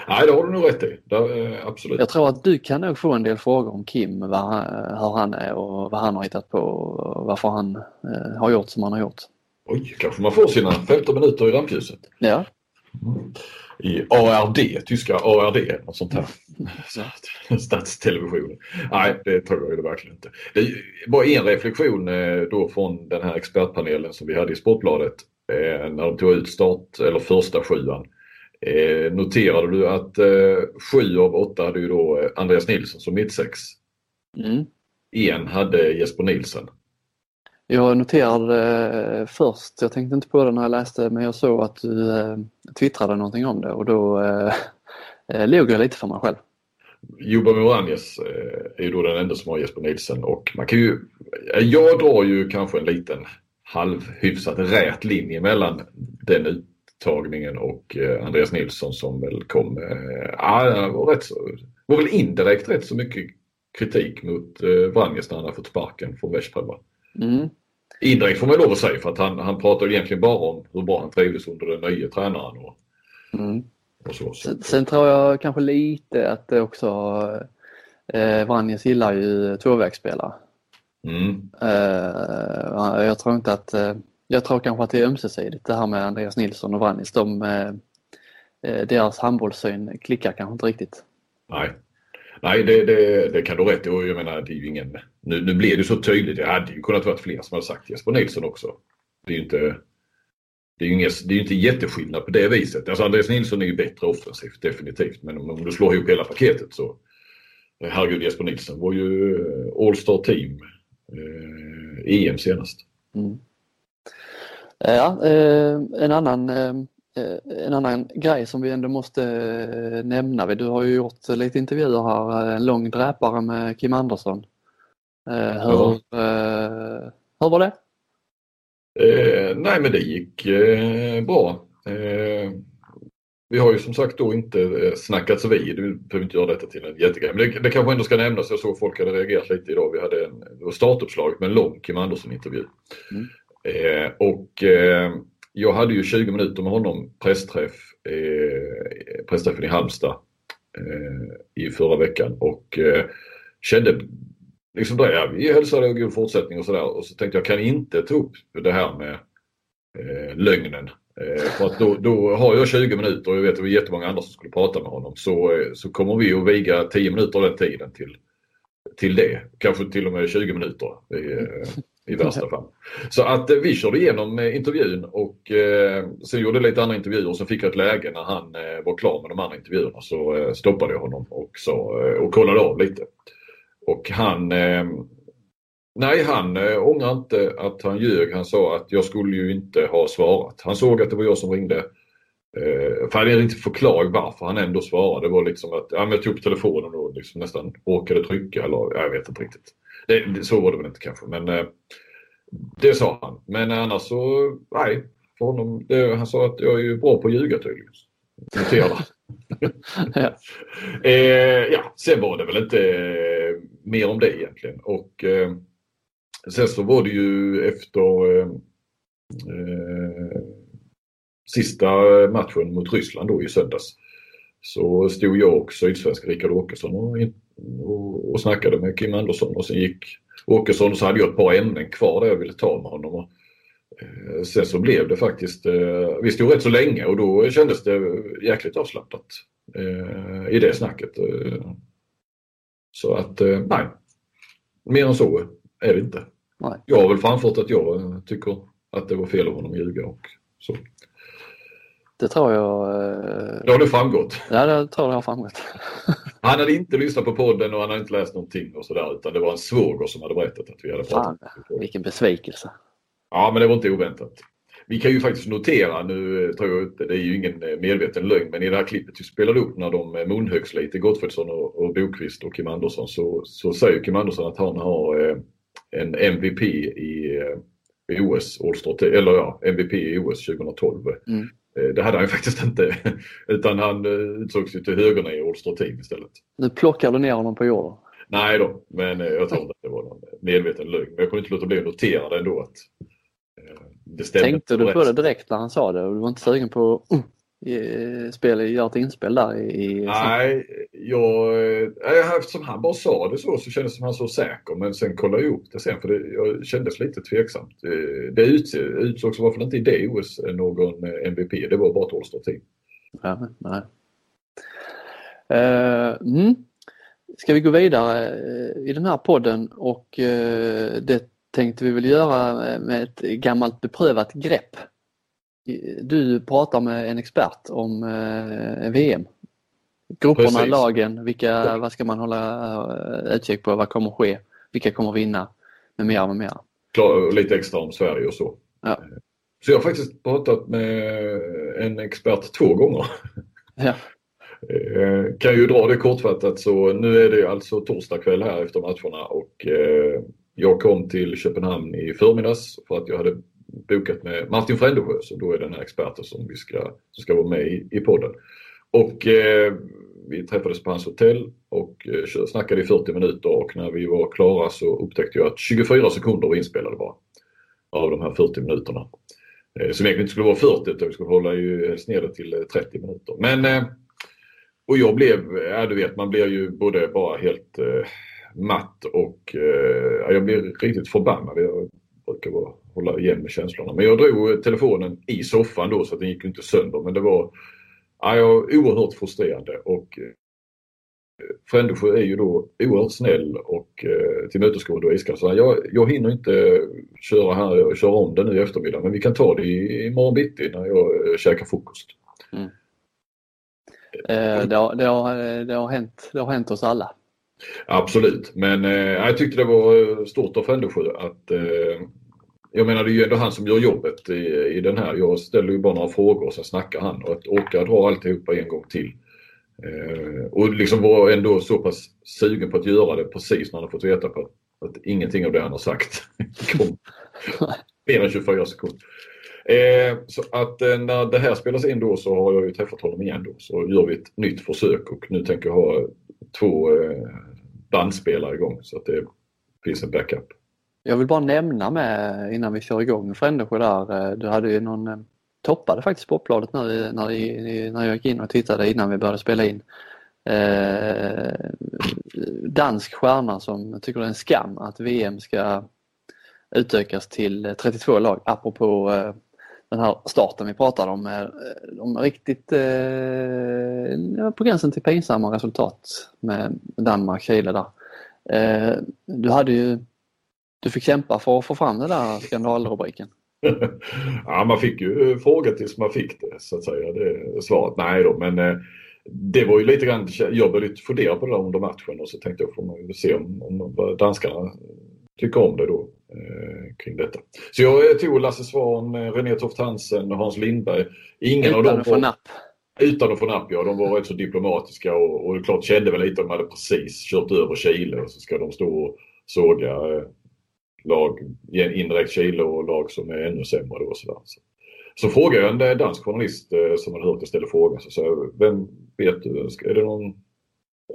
Speaker 2: Nej, det har du nog rätt i. Eh, absolut.
Speaker 1: Jag tror att du kan nog få en del frågor om Kim, vad han, hur han är och vad han har hittat på och varför han eh, har gjort som han har gjort.
Speaker 2: Oj, kanske man får sina 15 minuter i rampljuset.
Speaker 1: Ja,
Speaker 2: I ARD, tyska ARD, något sånt här. [LAUGHS] Statstelevisionen. Nej, det tror jag ju verkligen inte. Det bara en reflektion eh, då från den här expertpanelen som vi hade i Sportbladet eh, när de tog ut start, eller första sjuan. Eh, noterade du att sju av åtta hade ju då Andreas Nilsson som mittsex.
Speaker 1: mm.
Speaker 2: En hade Jesper Nilsson.
Speaker 1: Jag noterade eh, först, jag tänkte inte på det när jag läste, men jag såg att du eh, twittrade någonting om det och då eh, log jag lite för mig själv.
Speaker 2: Juba Moranjes är ju då den enda som har Jesper Nilsson och man kan ju, jag drar ju kanske en liten halvhyfsat rät linje mellan den uttagningen och Andreas Nilsson som väl kom, eh, ja, var rätt var väl indirekt rätt så mycket kritik mot Vranjes när han har fått sparken från Veszprem.
Speaker 1: Mm.
Speaker 2: Indirekt får man lov att säga för att han, han pratar egentligen bara om hur bra han trivdes under den nya tränaren och,
Speaker 1: Mm.
Speaker 2: och så. så.
Speaker 1: Sen, sen tror jag kanske lite att det också, eh, Vranjes gillar ju tvåvägsspelare.
Speaker 2: Mm.
Speaker 1: Eh, jag tror inte att, eh, jag tror kanske att det är ömsesidigt det här med Andreas Nilsson och Vranjes. De, eh, eh, deras handbollssyn klickar kanske inte riktigt.
Speaker 2: Nej, Nej det, det, det kan du ha rätt i. Och jag menar, det är ju ingen... Nu, nu blev det så tydligt. Det hade ju kunnat vara fler som hade sagt Jesper Nilsson också. Det är ju inte... Det är ju inget, det är ju inte jätteskillnad på det viset. Alltså Andreas Nilsson är ju bättre offensivt definitivt. Men om, om du slår ihop hela paketet så, Herregud Jesper Nilsson var ju eh, All-Star Team eh, EM senast.
Speaker 1: Mm. Eh, ja, eh, en annan eh, en annan grej som vi ändå måste eh, nämna. Du har ju gjort lite intervjuer här, en lång dräpare med Kim Andersson. Eh, hur, eh, hur var det?
Speaker 2: Eh, nej men det gick eh, bra. Eh, vi har ju som sagt då inte eh, snackats vid, du behöver inte göra detta till en jättegrej. Men det, det kanske ändå ska nämnas, jag såg folk hade reagerat lite idag. Vi hade en, det var startuppslaget med en lång Kim Andersson-intervju. Mm. Eh, och eh, jag hade ju 20 minuter med honom pressträff, eh, pressträffen i Halmstad eh, i förra veckan och eh, kände liksom där, ja, vi hälsade och god fortsättning och sådär och så tänkte jag kan inte ta upp det här med eh, lögnen. Eh, för att då, då, har jag 20 minuter och jag vet att det var jättemånga andra som skulle prata med honom så, eh, så kommer vi att viga 10 minuter av den tiden till, till det. Kanske till och med 20 minuter eh, i värsta fall. Så att eh, vi körde igenom eh, intervjun och eh, sen gjorde lite andra intervjuer och så fick jag ett läge när han eh, var klar med de andra intervjuerna så eh, stoppade jag honom och, så, eh, och kollade av lite. Och han Nej, han eh, ångrar inte att han ljög. Han sa att jag skulle ju inte ha svarat. Han såg att det var jag som ringde. Eh, för hade inte förklarat varför han ändå svarade. Det var liksom att ja, men jag tog upp telefonen och liksom nästan orkade trycka. Eller, jag vet inte riktigt. Det, det, så var det väl inte kanske. Men eh, det sa han. Men annars så, nej. För honom, det, han sa att jag är ju bra på att ljuga tydligen. Notera. [LAUGHS] ja. Eh, ja, sen var det väl inte eh, mer om det egentligen. Och eh, Sen så var det ju efter eh, eh, sista matchen mot Ryssland då i söndags. Så stod jag och sydsvenska Rickard Åkesson och, och, och snackade med Kim Andersson och sen gick Åkesson och så hade jag ett par ämnen kvar där jag ville ta med honom. Och, eh, sen så blev det faktiskt, eh, vi stod rätt så länge och då kändes det jäkligt avslappnat eh, i det snacket. Eh. så att eh, nej, mer än så är det inte. Nej. Jag har väl framfört att jag eh, tycker att det var fel av honom att ljuga och så.
Speaker 1: Det tror jag...
Speaker 2: Det har det framgått.
Speaker 1: Ja, det tror jag har framgått. [LAUGHS]
Speaker 2: han hade inte lyssnat på podden och han hade inte läst någonting och sådär utan det var en svåger som hade berättat att vi hade pratat.
Speaker 1: Fan, vilken besvikelse.
Speaker 2: Ja, men det var inte oväntat. Vi kan ju faktiskt notera, nu tror jag inte, det är ju ingen medveten lögn, men i det här klippet vi spelade upp när de munhöggs lite, Gottfridsson och, och Bokvist och Kim Andersson, så, så säger Kim Andersson att han har eh, en MVP i, eh, i OS, All eller ja, MVP i OS 2012. Mm. Eh, det hade han ju [LAUGHS] faktiskt inte utan han eh, utsågs ju till All-Star Team istället.
Speaker 1: Nu plockar du ner honom på jorden?
Speaker 2: Nej då, men jag tror inte att det var någon medveten lögn. Men jag kunde inte låta bli att notera det ändå att
Speaker 1: det stämde. Tänkte du på det direkt när han sa det? Du var inte sugen på uh, spel, göra ett inspel där i...
Speaker 2: Nej, jag, eftersom han bara sa det så så kändes det som han så säker men sen kollade jag upp det sen för det jag kändes lite tveksamt. Det utsågs i alla fall inte i det OS någon MVP, det var bara ett All-Star team.
Speaker 1: Ja, nej. Uh, mm. Ska vi gå vidare eh, i den här podden och uh, det tänkte vi väl göra med ett gammalt beprövat grepp du pratar med en expert om eh, VM. Grupperna, Precis. lagen, vilka, vad ska man hålla eh, utkik på, vad kommer ske, vilka kommer vinna med mera med mera.
Speaker 2: Klar, lite extra om Sverige och så. Ja. Så jag har faktiskt pratat med en expert två gånger. Ja. Eh, kan ju dra det kortfattat så nu är det alltså torsdag kväll här efter matcherna och eh, jag kom till Köpenhamn i förmiddags för att jag hade bokat med Martin Frändesjö som då är den här experten som, vi ska, som ska vara med i, i podden. Och eh, vi träffades på hans hotell och eh, snackade i 40 minuter och när vi var klara så upptäckte jag att 24 sekunder var inspelade bara. Av de här 40 minuterna. Eh, som egentligen inte skulle vara 40 utan vi skulle hålla ju helst ner det till eh, 30 minuter. Men eh, och jag blev, ja du vet man blir ju både bara helt eh, matt och eh, jag blir riktigt förbannad. Jag brukar vara hålla igen med känslorna. Men jag drog telefonen i soffan då så att den gick inte sönder. Men det var ja, oerhört frustrerande och eh, Frändesjö är ju då oerhört snäll och eh, tillmötesgående och iskall. Så jag, jag hinner inte köra här och köra om det nu i eftermiddag men vi kan ta det i, imorgon bitti när jag eh, käkar frukost. Mm.
Speaker 1: Eh, det, har, det, har, eh, det, har hänt, det har hänt oss alla.
Speaker 2: Absolut, men eh, jag tyckte det var eh, stort av Frändesjö att eh, jag menar det är ju ändå han som gör jobbet i, i den här. Jag ställer ju bara några frågor och sen snackar han och att orka dra alltihopa en gång till. Eh, och liksom var ändå så pass sugen på att göra det precis när han har fått veta på att, att ingenting av det han har sagt [LAUGHS] kom mer än 24 sekunder. Eh, så att eh, när det här spelas in då så har jag ju träffat honom igen då. Så gör vi ett nytt försök och nu tänker jag ha två eh, bandspelare igång så att det finns en backup.
Speaker 1: Jag vill bara nämna med innan vi kör igång Frändesjö där. Eh, du hade ju någon, eh, toppade faktiskt Sportbladet nu när, när jag gick in och tittade innan vi började spela in. Eh, dansk stjärna som tycker det är en skam att VM ska utökas till eh, 32 lag apropå eh, den här starten vi pratade om. är, De är riktigt eh, på gränsen till pinsamma resultat med Danmark-Chile där. Eh, du hade ju du fick kämpa för att få fram den där skandalrubriken. [LAUGHS]
Speaker 2: ja, man fick ju eh, fråga tills man fick det så att säga. Det svaret nej då. Men eh, det var ju lite grann, jag började fundera på det där under matchen och så tänkte jag får man ju se om, om danskarna tycker om det då kring detta. Så jag eh, tog Lasse Svahn, eh, René Toft Hansen och Hans Lindberg. Ingen av
Speaker 1: Utan
Speaker 2: dem
Speaker 1: att få napp.
Speaker 2: utan att få napp, ja. De var rätt så diplomatiska och, och klart kände väl lite att de hade precis kört över Chile och så ska de stå och såga eh, lag, indirekt Chile och lag som är ännu sämre då. Så, så frågade jag en eh, dansk journalist eh, som hade hört jag ställa frågan. Så sa jag, vem vet du? Är det någon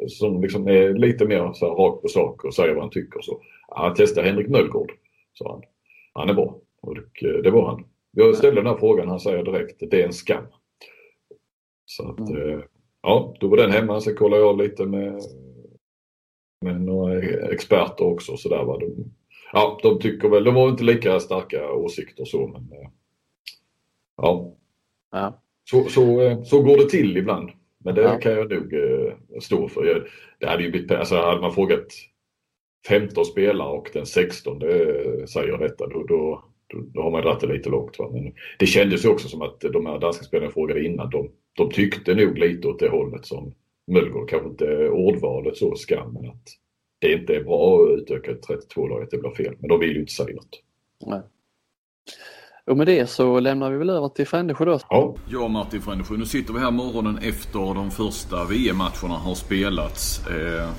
Speaker 2: som liksom är lite mer så här rakt på sak och säger vad han tycker? Så, ja, testa Henrik Möllgård, sa han. Han är bra. Och eh, det var han. Jag ställde den här frågan, han säger direkt, det är en skam. Så att, eh, ja, då var den hemma. Sen kollade jag lite med, med några experter också. Så där var de, ja, de tycker väl, de har inte lika starka åsikter så men eh, ja,
Speaker 1: Ja.
Speaker 2: så, så, så går det till ibland. Men det
Speaker 1: Ja.
Speaker 2: kan jag nog stå för. Jag, det hade ju blivit, alltså hade man frågat 15 spelare och den 16 det säger detta då, då, då, då har man dragit det lite långt. Va? Men det kändes ju också som att de här danska spelarna jag frågade innan de, de tyckte nog lite åt det hållet som Möllgård. Kanske inte ordvalet så skam men att det inte är bra att utöka ett 32-laget, det blir fel. Men de vill ju inte säga något.
Speaker 1: Nej. Och med det så lämnar vi väl över till Frändesjö då.
Speaker 2: Ja,
Speaker 3: Jag Martin Frändesjö, nu sitter vi här morgonen efter de första VM-matcherna har spelats. Eh,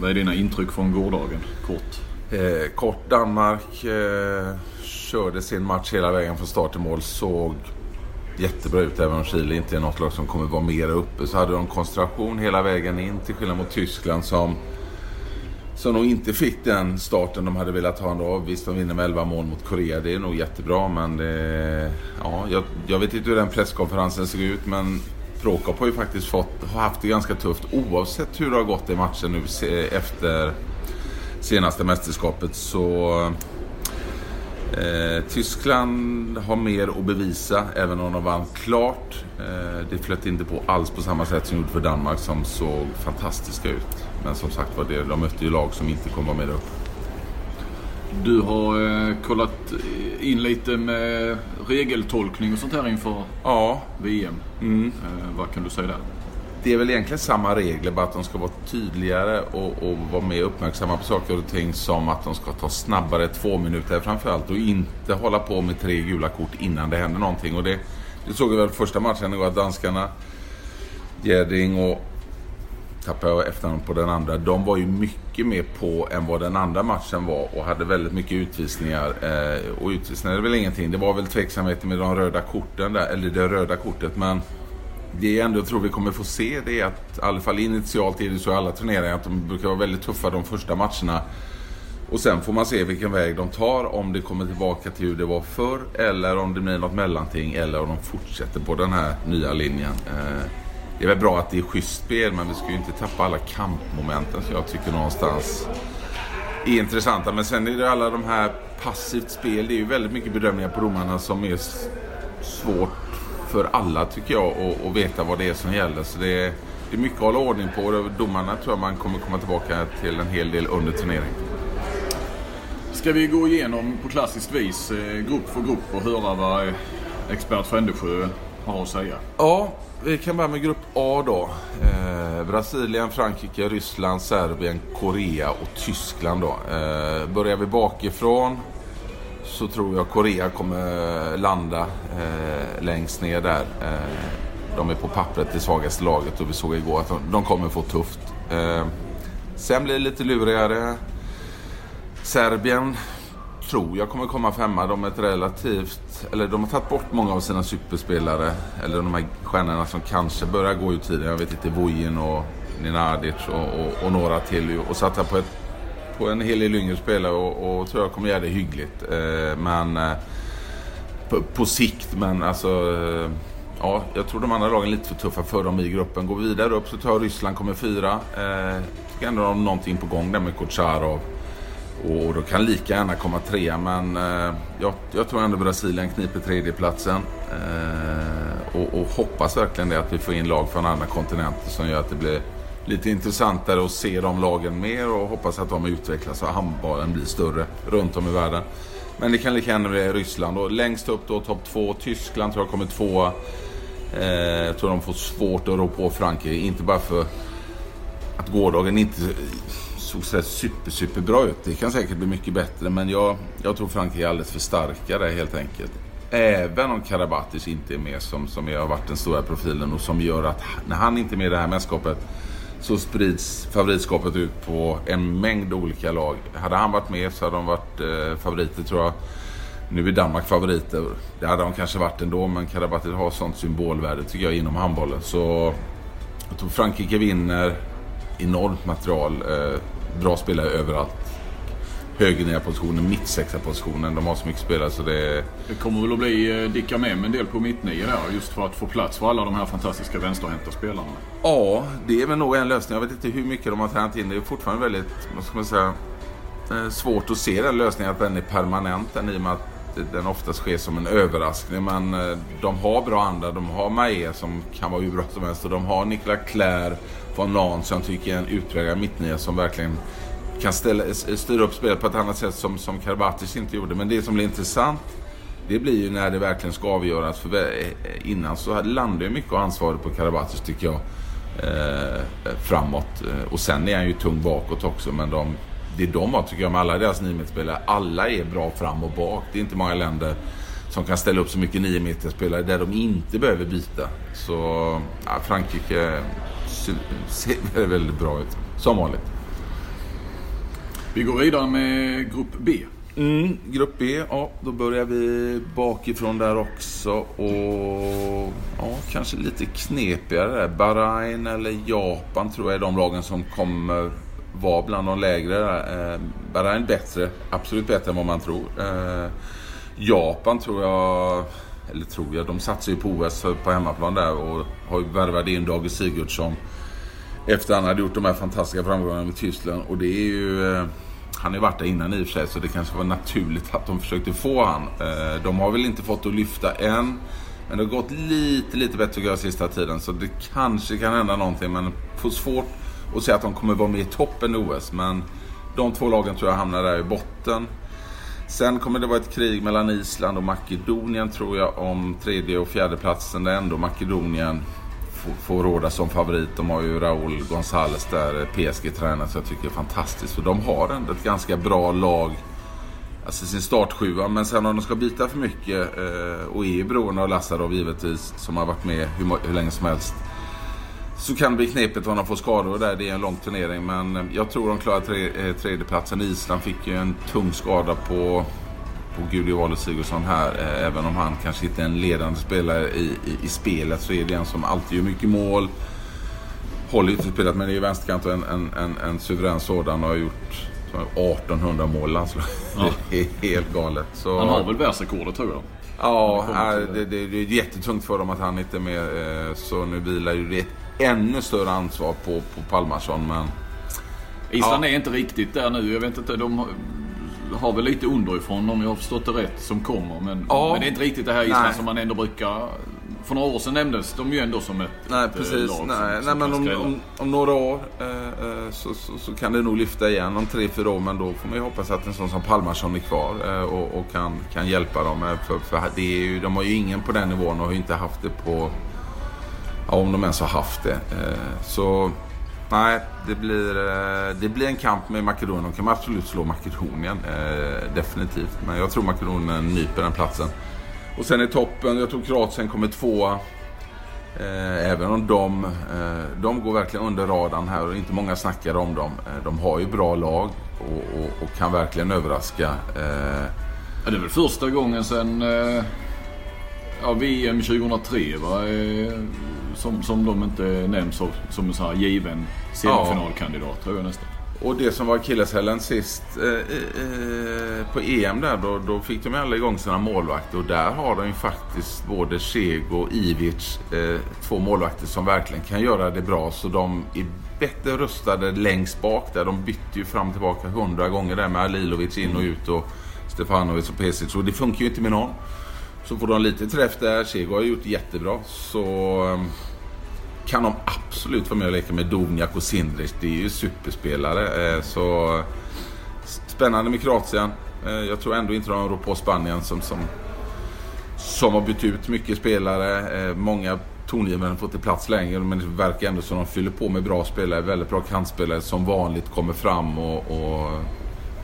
Speaker 3: vad är dina intryck från gårdagen? Kort.
Speaker 6: Eh, kort Danmark eh, körde sin match hela vägen från start till mål. Såg jättebra ut även om Chile inte är något lag som kommer vara mer uppe. Så hade de koncentration hela vägen in till skillnad mot Tyskland som som nog inte fick den starten de hade velat ha ändå. Visst, de vinner med 11 mål mot Korea. Det är nog jättebra, men det... Ja, jag, jag vet inte hur den presskonferensen såg ut, men Prokop har ju faktiskt fått, har haft det ganska tufft oavsett hur det har gått i matchen nu se- efter senaste mästerskapet. Så Eh, Tyskland har mer att bevisa även om de vann klart. Eh, det flöt inte på alls på samma sätt som gjorde för Danmark som såg fantastiska ut. Men som sagt var, det, de mötte ju lag som inte kommer vara med upp.
Speaker 3: Du har eh, kollat in lite med regeltolkning och sånt här inför
Speaker 6: Ja,
Speaker 3: VM.
Speaker 6: mm.
Speaker 3: Eh, vad kan du säga där?
Speaker 6: det är väl egentligen samma regler bara att de ska vara tydligare och, och vara mer uppmärksamma på saker och ting som att de ska ta snabbare två minuter framförallt och inte hålla på med tre gula kort innan det händer någonting. Och det, det såg vi väl första matchen igår att danskarna, Gerding och tappade jag efternamn på den andra. De var ju mycket mer på än vad den andra matchen var och hade väldigt mycket utvisningar. Eh, och utvisningar är väl ingenting. Det var väl tveksamheter med de röda korten där, eller det röda kortet. Men det jag ändå tror vi kommer få se det är att, i alla fall initialt är det så i alla turneringar, att de brukar vara väldigt tuffa de första matcherna. Och sen får man se vilken väg de tar, om det kommer tillbaka till hur det var förr eller om det blir något mellanting eller om de fortsätter på den här nya linjen. Eh, det är väl bra att det är schysst spel men vi ska ju inte tappa alla kampmomenten som jag tycker någonstans är intressanta. Men sen är det alla de här passivt spel, det är ju väldigt mycket bedömningar på domarna som är svårt för alla tycker jag att- att veta vad det är som gäller. Så det är, det är mycket att hålla ordning på och domarna tror jag man kommer komma tillbaka till en hel del under turneringen.
Speaker 3: Ska vi gå igenom på klassiskt vis eh, grupp för grupp och höra vad eh, expert Frändesjö har att säga.
Speaker 6: Ja, vi kan börja med grupp A då. Eh, Brasilien, Frankrike, Ryssland, Serbien, Korea och Tyskland då. Eh, börjar vi bakifrån så tror jag Korea kommer landa eh, längst ner där. Eh, de är på pappret det svagaste laget och vi såg igår att de, de kommer få tufft. Eh, sen blir det lite lurigare. Serbien tror jag kommer komma femma. De är ett relativt... Eller de har tagit bort många av sina superspelare. Eller de här stjärnorna som kanske börjar gå ur tiden. Jag vet inte, Vujin och Ninadic och, och, och, några till. Och satsar på, ett, på en hel del yngre spelare och, och tror jag kommer göra det hyggligt. Eh, men... Eh, på, på, sikt, men alltså... Eh, ja, jag tror de andra lagen är lite för tuffa för dem i gruppen. Går vidare upp så tror jag Ryssland kommer fyra. Eh, tycker ändå de har någonting på gång där med Kucharov. Och då kan lika gärna komma trea men eh, jag, jag, tror ändå Brasilien kniper tredjeplatsen. Eh, och, och hoppas verkligen det att vi får in lag från andra kontinenter som gör att det blir lite intressantare att se de lagen mer och hoppas att de utvecklas och handbollen blir större runt om i världen. Men det kan lika gärna bli Ryssland och längst upp då topp två. Tyskland tror jag kommer tvåa. Eh, jag tror de får svårt att rå på Frankrike. Inte bara för att gårdagen inte såg så super, super bra ut. Det kan säkert bli mycket bättre men jag, jag tror Frankrike är alldeles för starka där helt enkelt. Även om Karabatic inte är med som, som har varit den stora profilen och som gör att när han inte är med i det här mästerskapet så sprids favoritskapet ut på en mängd olika lag. Hade han varit med så hade de varit eh, favoriter tror jag. Nu är Danmark favoriter. Det hade de kanske varit ändå men Karabatic har sånt symbolvärde tycker jag inom handbollen. Så jag tror Frankrike vinner enormt material. Eh, bra spelare överallt. Högernia-positionen, mittsexa-positionen. De har så mycket spelare så det...
Speaker 3: Det kommer väl att bli eh, dicka med en del på mittnio där just för att få plats för alla de här fantastiska vänsterhänta spelarna.
Speaker 6: Ja, det är väl nog en lösning. Jag vet inte hur mycket de har tränat in. Det är fortfarande väldigt, vad ska man säga, eh, svårt att se den lösningen att den är permanent. Den, I och med att den oftast sker som en överraskning. Men eh, de har bra andra. De har Maé som kan vara hur bra som helst. Och de har Niklas Claire von Lahn som jag tycker är en utpräglad mittnia som verkligen kan ställa, styra upp spelet på ett annat sätt som, som Karabatic inte gjorde. Men det som blir intressant det blir ju när det verkligen ska avgöras. För eh, innan så landar ju mycket av ansvaret på Karabatic tycker jag. Eh, eh framåt. Eh, och sen är han ju tung bakåt också. Men de, det de har tycker jag med alla deras niometerspelare. Alla är bra fram och bak. Det är inte många länder som kan ställa upp så mycket niometerspelare där de inte behöver byta. Så ja, Frankrike ser [LAUGHS] väldigt bra ut. Som vanligt.
Speaker 3: Vi går vidare med Grupp B.
Speaker 6: Mm, grupp B, ja då börjar vi bakifrån där också och ja, kanske lite knepigare där. Bahrain eller Japan tror jag är de lagen som kommer vara bland de lägre. Eh, Bahrain bättre, absolut bättre än vad man tror. Eh, Japan tror jag, eller tror jag, de satsar ju på OS på hemmaplan där och har ju värvat in Dage Sigurdsson efter han hade gjort de här fantastiska framgångarna med Tyskland. Och det är ju... Eh, han har ju varit där innan i och för sig så det kanske var naturligt att de försökte få han. Eh, de har väl inte fått att lyfta än. Men det har gått lite, lite bättre att göra sista tiden. Så det kanske kan hända någonting. Men får svårt att säga att de kommer vara med i toppen i OS. Men de två lagen tror jag hamnar där i botten. Sen kommer det vara ett krig mellan Island och Makedonien tror jag om tredje och fjärde platsen. Där ändå Makedonien får, råda som favorit. De har ju Raúl González där, eh, PSG-tränare, så jag tycker det är fantastiskt. Och de har ändå ett ganska bra lag, alltså sin startsjua. Men sen om de ska byta för mycket eh, och är ju beroende av Lazarov givetvis, som har varit med hur, hur länge som helst. Så kan det bli knepigt om de får skador där. Det är en lång turnering. Men eh, jag tror de klarar tre, tredjeplatsen. Island fick ju en tung skada på på Gudi Wallace Sigurdsson här. Eh, även om han kanske inte är en ledande spelare i, i, i spelet så är det en som alltid gör mycket mål. Håller inte spelet men är ju vänsterkant och en, en, en, en suverän sådan och har gjort 1800 mål landslaget. Ja. [LAUGHS] Det är helt galet. Så...
Speaker 3: Han har väl världsrekordet tror jag.
Speaker 6: Ja, det, det, det, är jättetungt för dem att han inte är med. Eh, så nu vilar ju det ännu större ansvar på, på Palmarsson. Men...
Speaker 3: Island ja. är inte riktigt där nu. Jag vet inte. De har väl lite underifrån om jag har förstått det rätt som kommer. Men, ja. men det är inte riktigt det här Island som man ändå brukar för några år sedan nämndes de ju ändå som ett
Speaker 6: Nej,
Speaker 3: eh,
Speaker 6: precis.
Speaker 3: lag som-
Speaker 6: Nej,
Speaker 3: som
Speaker 6: nej, men om, om, om några år eh, eh, så, så, så kan det nog lyfta igen om tre, fyra år. Men då får man ju hoppas att en sån som Palmarsson är kvar eh, och, och kan, kan hjälpa dem. eh, För, för det är ju, de har ju ingen på den nivån och har ju inte haft det på... Ja, om de ens har haft det. Eh, så nej, det blir, eh, det blir en kamp med Makedonien. De kan absolut slå Makedonien. Eh, definitivt. Men jag tror Makedonien nyper den platsen. Och sen i toppen, jag tror Kroatien kommer tvåa. Eh, även om de, eh, de går verkligen under radarn här och inte många snackar om dem. Eh, de har ju bra lag och, och, och kan verkligen överraska. Eh,
Speaker 3: Ja, det är väl första gången sedan eh, ja, VM 2003 va? Eh, som, som de inte nämns som, som en sån här given semifinalkandidat tror jag nästan.
Speaker 6: och det som var akilleshälen sist eh, eh, eh, på EM där, då, då fick de ju alla igång sina målvakter. Och där har de ju faktiskt både Chego och Ivic, eh, två målvakter som verkligen kan göra det bra. Så de är bättre rustade längst bak där. De bytte ju fram och tillbaka hundra gånger där med Alilovic in och ut och Stefanovic och Pesic. Och det funkar ju inte med någon. Så får de lite träff där. Sego har gjort det jättebra. Så ehm, kan de absolut vara med och leka med Dovnjak och Sindrich. Det är ju superspelare. Eh, så spännande med Kroatien. Eh, jag tror ändå inte de rår på Spanien som, som, som har bytt ut mycket spelare. Eh, många tongivare har fått plats längre men det verkar ändå som de fyller på med bra spelare. Väldigt bra kantspelare som vanligt kommer fram och, och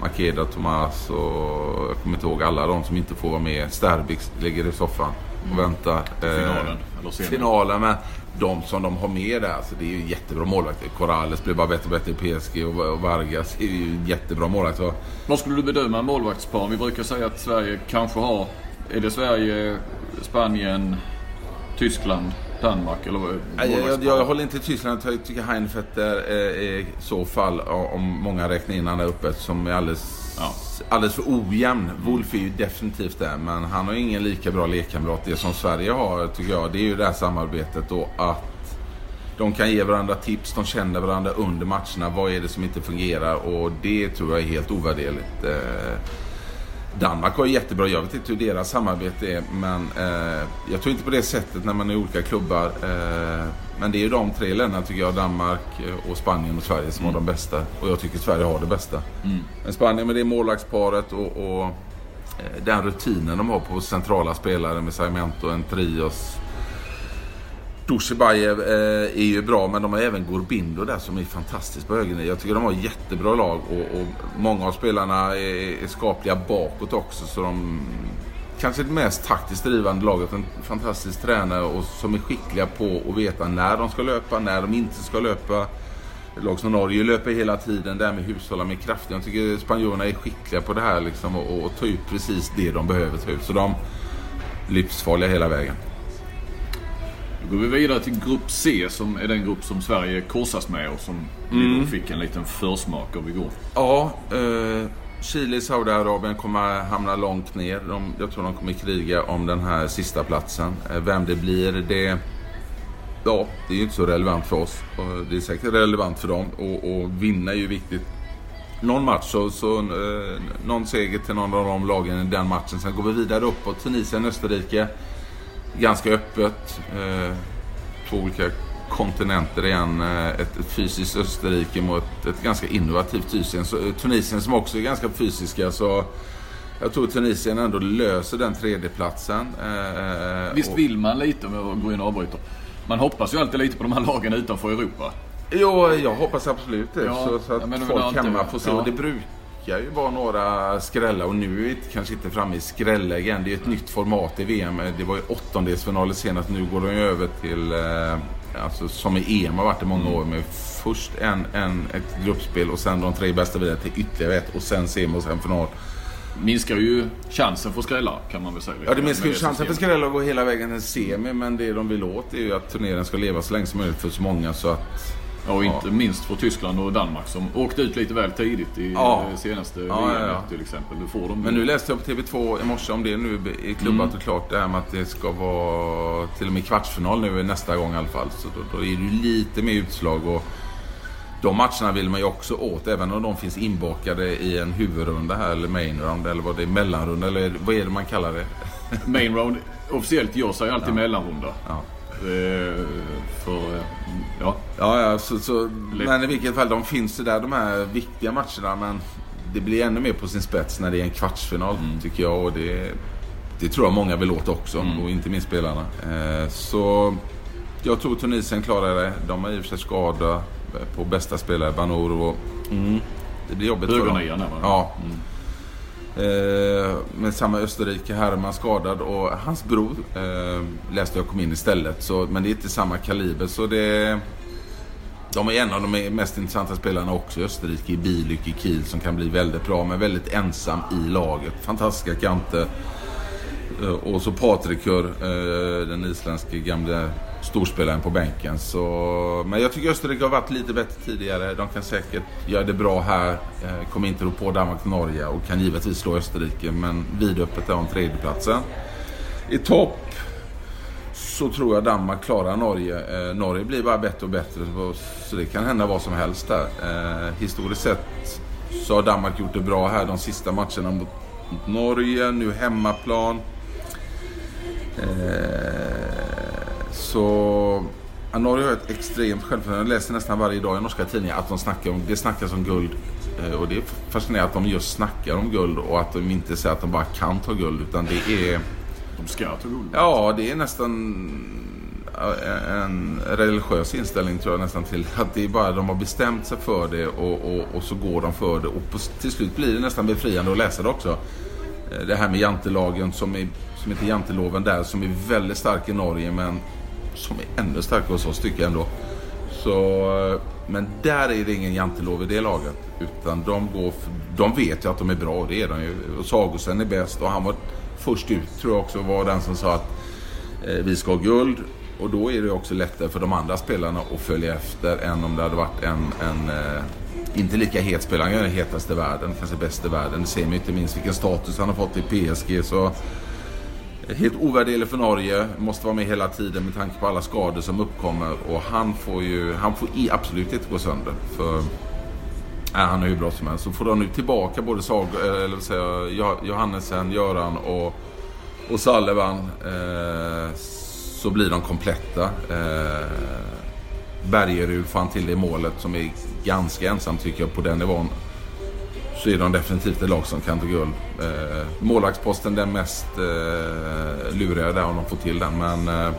Speaker 6: Makeda, Tomas och jag kommer inte ihåg alla de som inte får vara med. Sterbix ligger i soffan och väntar. Eh,
Speaker 3: Finalen, semin.
Speaker 6: finalen. Men de som de har med där, alltså det är ju jättebra målvakter. Corrales blir bara bättre och bättre i PSG och och Vargas är ju jättebra målvakter.
Speaker 3: Vad skulle du bedöma målvaktspar? Vi brukar säga att Sverige kanske har... Är det Sverige, Spanien, Tyskland, Danmark eller vad?
Speaker 6: Jag, jag, jag håller inte Tyskland. Jag tycker Heinfetter är i så fall, om många räknar in han där uppe, som är alldeles,
Speaker 3: Ja.
Speaker 6: alldeles för ojämn. Wolf är ju definitivt där, men han har ingen lika bra lekkamrat. Det som Sverige har, tycker jag, det är ju det här samarbetet och att de kan ge varandra tips, de känner varandra under matcherna. Vad är det som inte fungerar? Och det tror jag är helt ovärderligt. Danmark har jättebra, jag vet inte hur deras samarbete är, men eh, jag tror inte på det sättet när man är i olika klubbar. Eh, men det är ju de tre länderna tycker jag, Danmark eh, och Spanien och Sverige som har de bästa. Och jag tycker Sverige har det bästa. Men Spanien med det målvaktsparet och, och eh, den rutinen de har på centrala spelare med Sarmiento, en Trios, Dushibajev eh, är ju bra men de har även Gorbindo där som är fantastiskt på höger Jag tycker de har jättebra lag och, och många av spelarna är, är skapliga bakåt också så de kanske det mest taktiskt drivande laget. En fantastisk tränare och som är skickliga på att veta när de ska löpa, när de inte ska löpa. Ett lag som Norge löper hela tiden, det här med hushålla med kraften. Jag tycker spanjorerna är skickliga på det här liksom och, och ta ut precis det de behöver ta ut. Så de är livsfarliga hela vägen.
Speaker 3: Går vi vidare till Grupp C som är den grupp som Sverige korsas med och som
Speaker 6: Mm.
Speaker 3: vi fick en liten försmak av igår.
Speaker 6: Ja, eh, Chile, Saudiarabien kommer hamna långt ner. De, jag tror de kommer kriga om den här sista platsen. Eh, vem det blir, det... Ja, det är ju inte så relevant för oss. Det är säkert relevant för dem. Och, och vinna är ju viktigt. Någon match, så, så eh, någon seger till någon av de lagen i den matchen. Sen går vi vidare uppåt. Tunisien, Österrike. Ganska öppet. Eh, två olika kontinenter igen. Eh, Ett, ett fysiskt Österrike mot ett, ett ganska innovativt Tunisien. Så, eh, Tunisien som också är ganska fysiska. Så jag tror Tunisien ändå löser den tredjeplatsen. Eh,
Speaker 3: Visst
Speaker 6: och-
Speaker 3: vill man lite, om jag går in och avbryter. Man hoppas ju alltid lite på de här lagen utanför Europa.
Speaker 6: Jo, jag hoppas absolut det.
Speaker 3: Ja,
Speaker 6: så, så att folk hemma får se.
Speaker 3: ja.
Speaker 6: Och det brukar ju vara några skrällar. Och nu är vi kanske inte framme i skrällägen. Det är ett nytt format i VM. Det var ju åttondelsfinaler senast. Nu går de ju över till, eh, alltså, som i EM har varit i många år, med först en, en, ett gruppspel och sen de tre bästa vidare till ytterligare ett och sen semi och sen final.
Speaker 3: Minskar ju chansen för skrällar kan man väl säga.
Speaker 6: Ja, det minskar ju chansen för skrällar att gå hela vägen till semi. Men det de vill åt är ju att turneringen ska leva så länge som möjligt för så många. Så att
Speaker 3: Ja, och inte minst för Tyskland och Danmark som åkte ut lite väl tidigt i
Speaker 6: Ja.
Speaker 3: eh, senaste
Speaker 6: Ja, ja, ja.
Speaker 3: till exempel. Du får dem
Speaker 6: Men nu läste jag på TV2 i morse om det nu är klubbat och klart. Det här med att det ska vara till och med kvartsfinal nu nästa gång i alla fall. Så då, då är det lite mer utslag. Och de matcherna vill man ju också åt. Även om de finns inbakade i en huvudrunda här eller main round eller vad det är. Mellanrunda eller vad är det man kallar det?
Speaker 3: main round officiellt gör sig alltid mellanrunda. Eh, för, ja.
Speaker 6: Ja, ja så, så, men i vilket fall, de finns ju där de här viktiga matcherna. Men det blir ännu mer på sin spets när det är en kvartsfinal tycker jag. Och det, det tror jag många vill åt också. Och inte minst spelarna. Eh, så jag tror Tunisien klarar det. De har i och för sig skada på bästa spelare, Banor. Och, mm, det blir jobbigt för dem. Ja. Eh, men samma Österrike, Herman skadad och hans bror eh, läste jag kom in istället. Så, men det är inte samma kaliber. Så det, de är en av de mest intressanta spelarna också i Österrike. I Bilyck, i Kiel som kan bli väldigt bra men väldigt ensam i laget. Fantastiska kanter. Eh, och så Patrikur, eh, den isländske gamla storspelaren på bänken. Så, men jag tycker Österrike har varit lite bättre tidigare. De kan säkert göra det bra här. Eh, kommer inte rå på Danmark och Norge och kan givetvis slå Österrike. Men vidöppet är om tredjeplatsen. I topp så tror jag Danmark klarar Norge. Eh, Norge blir bara bättre och bättre. Så, så det kan hända vad som helst där. Eh, historiskt sett så har Danmark gjort det bra här de sista matcherna mot mot Norge. Nu hemmaplan. Eh, så... Ja, Norge har ett extremt självförtroende. Jag läser nästan varje dag i norska tidningar att de snackar om, det snackas om guld. Eh, och det är fascinerande att de just snackar om guld och att de inte säger att de bara kan ta guld. Utan det är...
Speaker 3: De ska ta guld.
Speaker 6: Ja, det är nästan ja, en religiös inställning tror jag nästan till. Att det är bara de har bestämt sig för det och, och, och så går de för det. Och på, till slut blir det nästan befriande att läsa det också. Eh, Det här med jantelagen som, är, som heter janteloven där som är väldigt stark i Norge men som är ännu starkare hos oss tycker jag ändå. Så, eh, men där är det ingen jantelov i det laget. Utan de, går för, de vet ju att de är bra, det är de ju. Och Sagosen är bäst och han var först ut tror jag också var den som sa att eh, vi ska ha guld. Och då är det också lättare för de andra spelarna att följa efter än om det hade varit en, en eh, inte lika het spelare. Han är den hetaste i världen, kanske bäst i världen. Det ser man ju inte minst vilken status han har fått i PSG. Så Helt ovärderlig för Norge. Måste vara med hela tiden med tanke på alla skador som uppkommer. Och han får ju han får i absolut inte gå sönder. För äh, han är hur bra som helst. Så får de nu tillbaka både Sag, eh, eller vad säger jag, Johannesen, Göran och, och Sullivan. Eh, så blir de kompletta. Eh, Bergerud får han till det målet som är ganska ensam tycker jag på den nivån så är de definitivt ett lag som kan ta guld. Eh, målvaktsposten den mest eh, luriga där om de får till den. Men eh,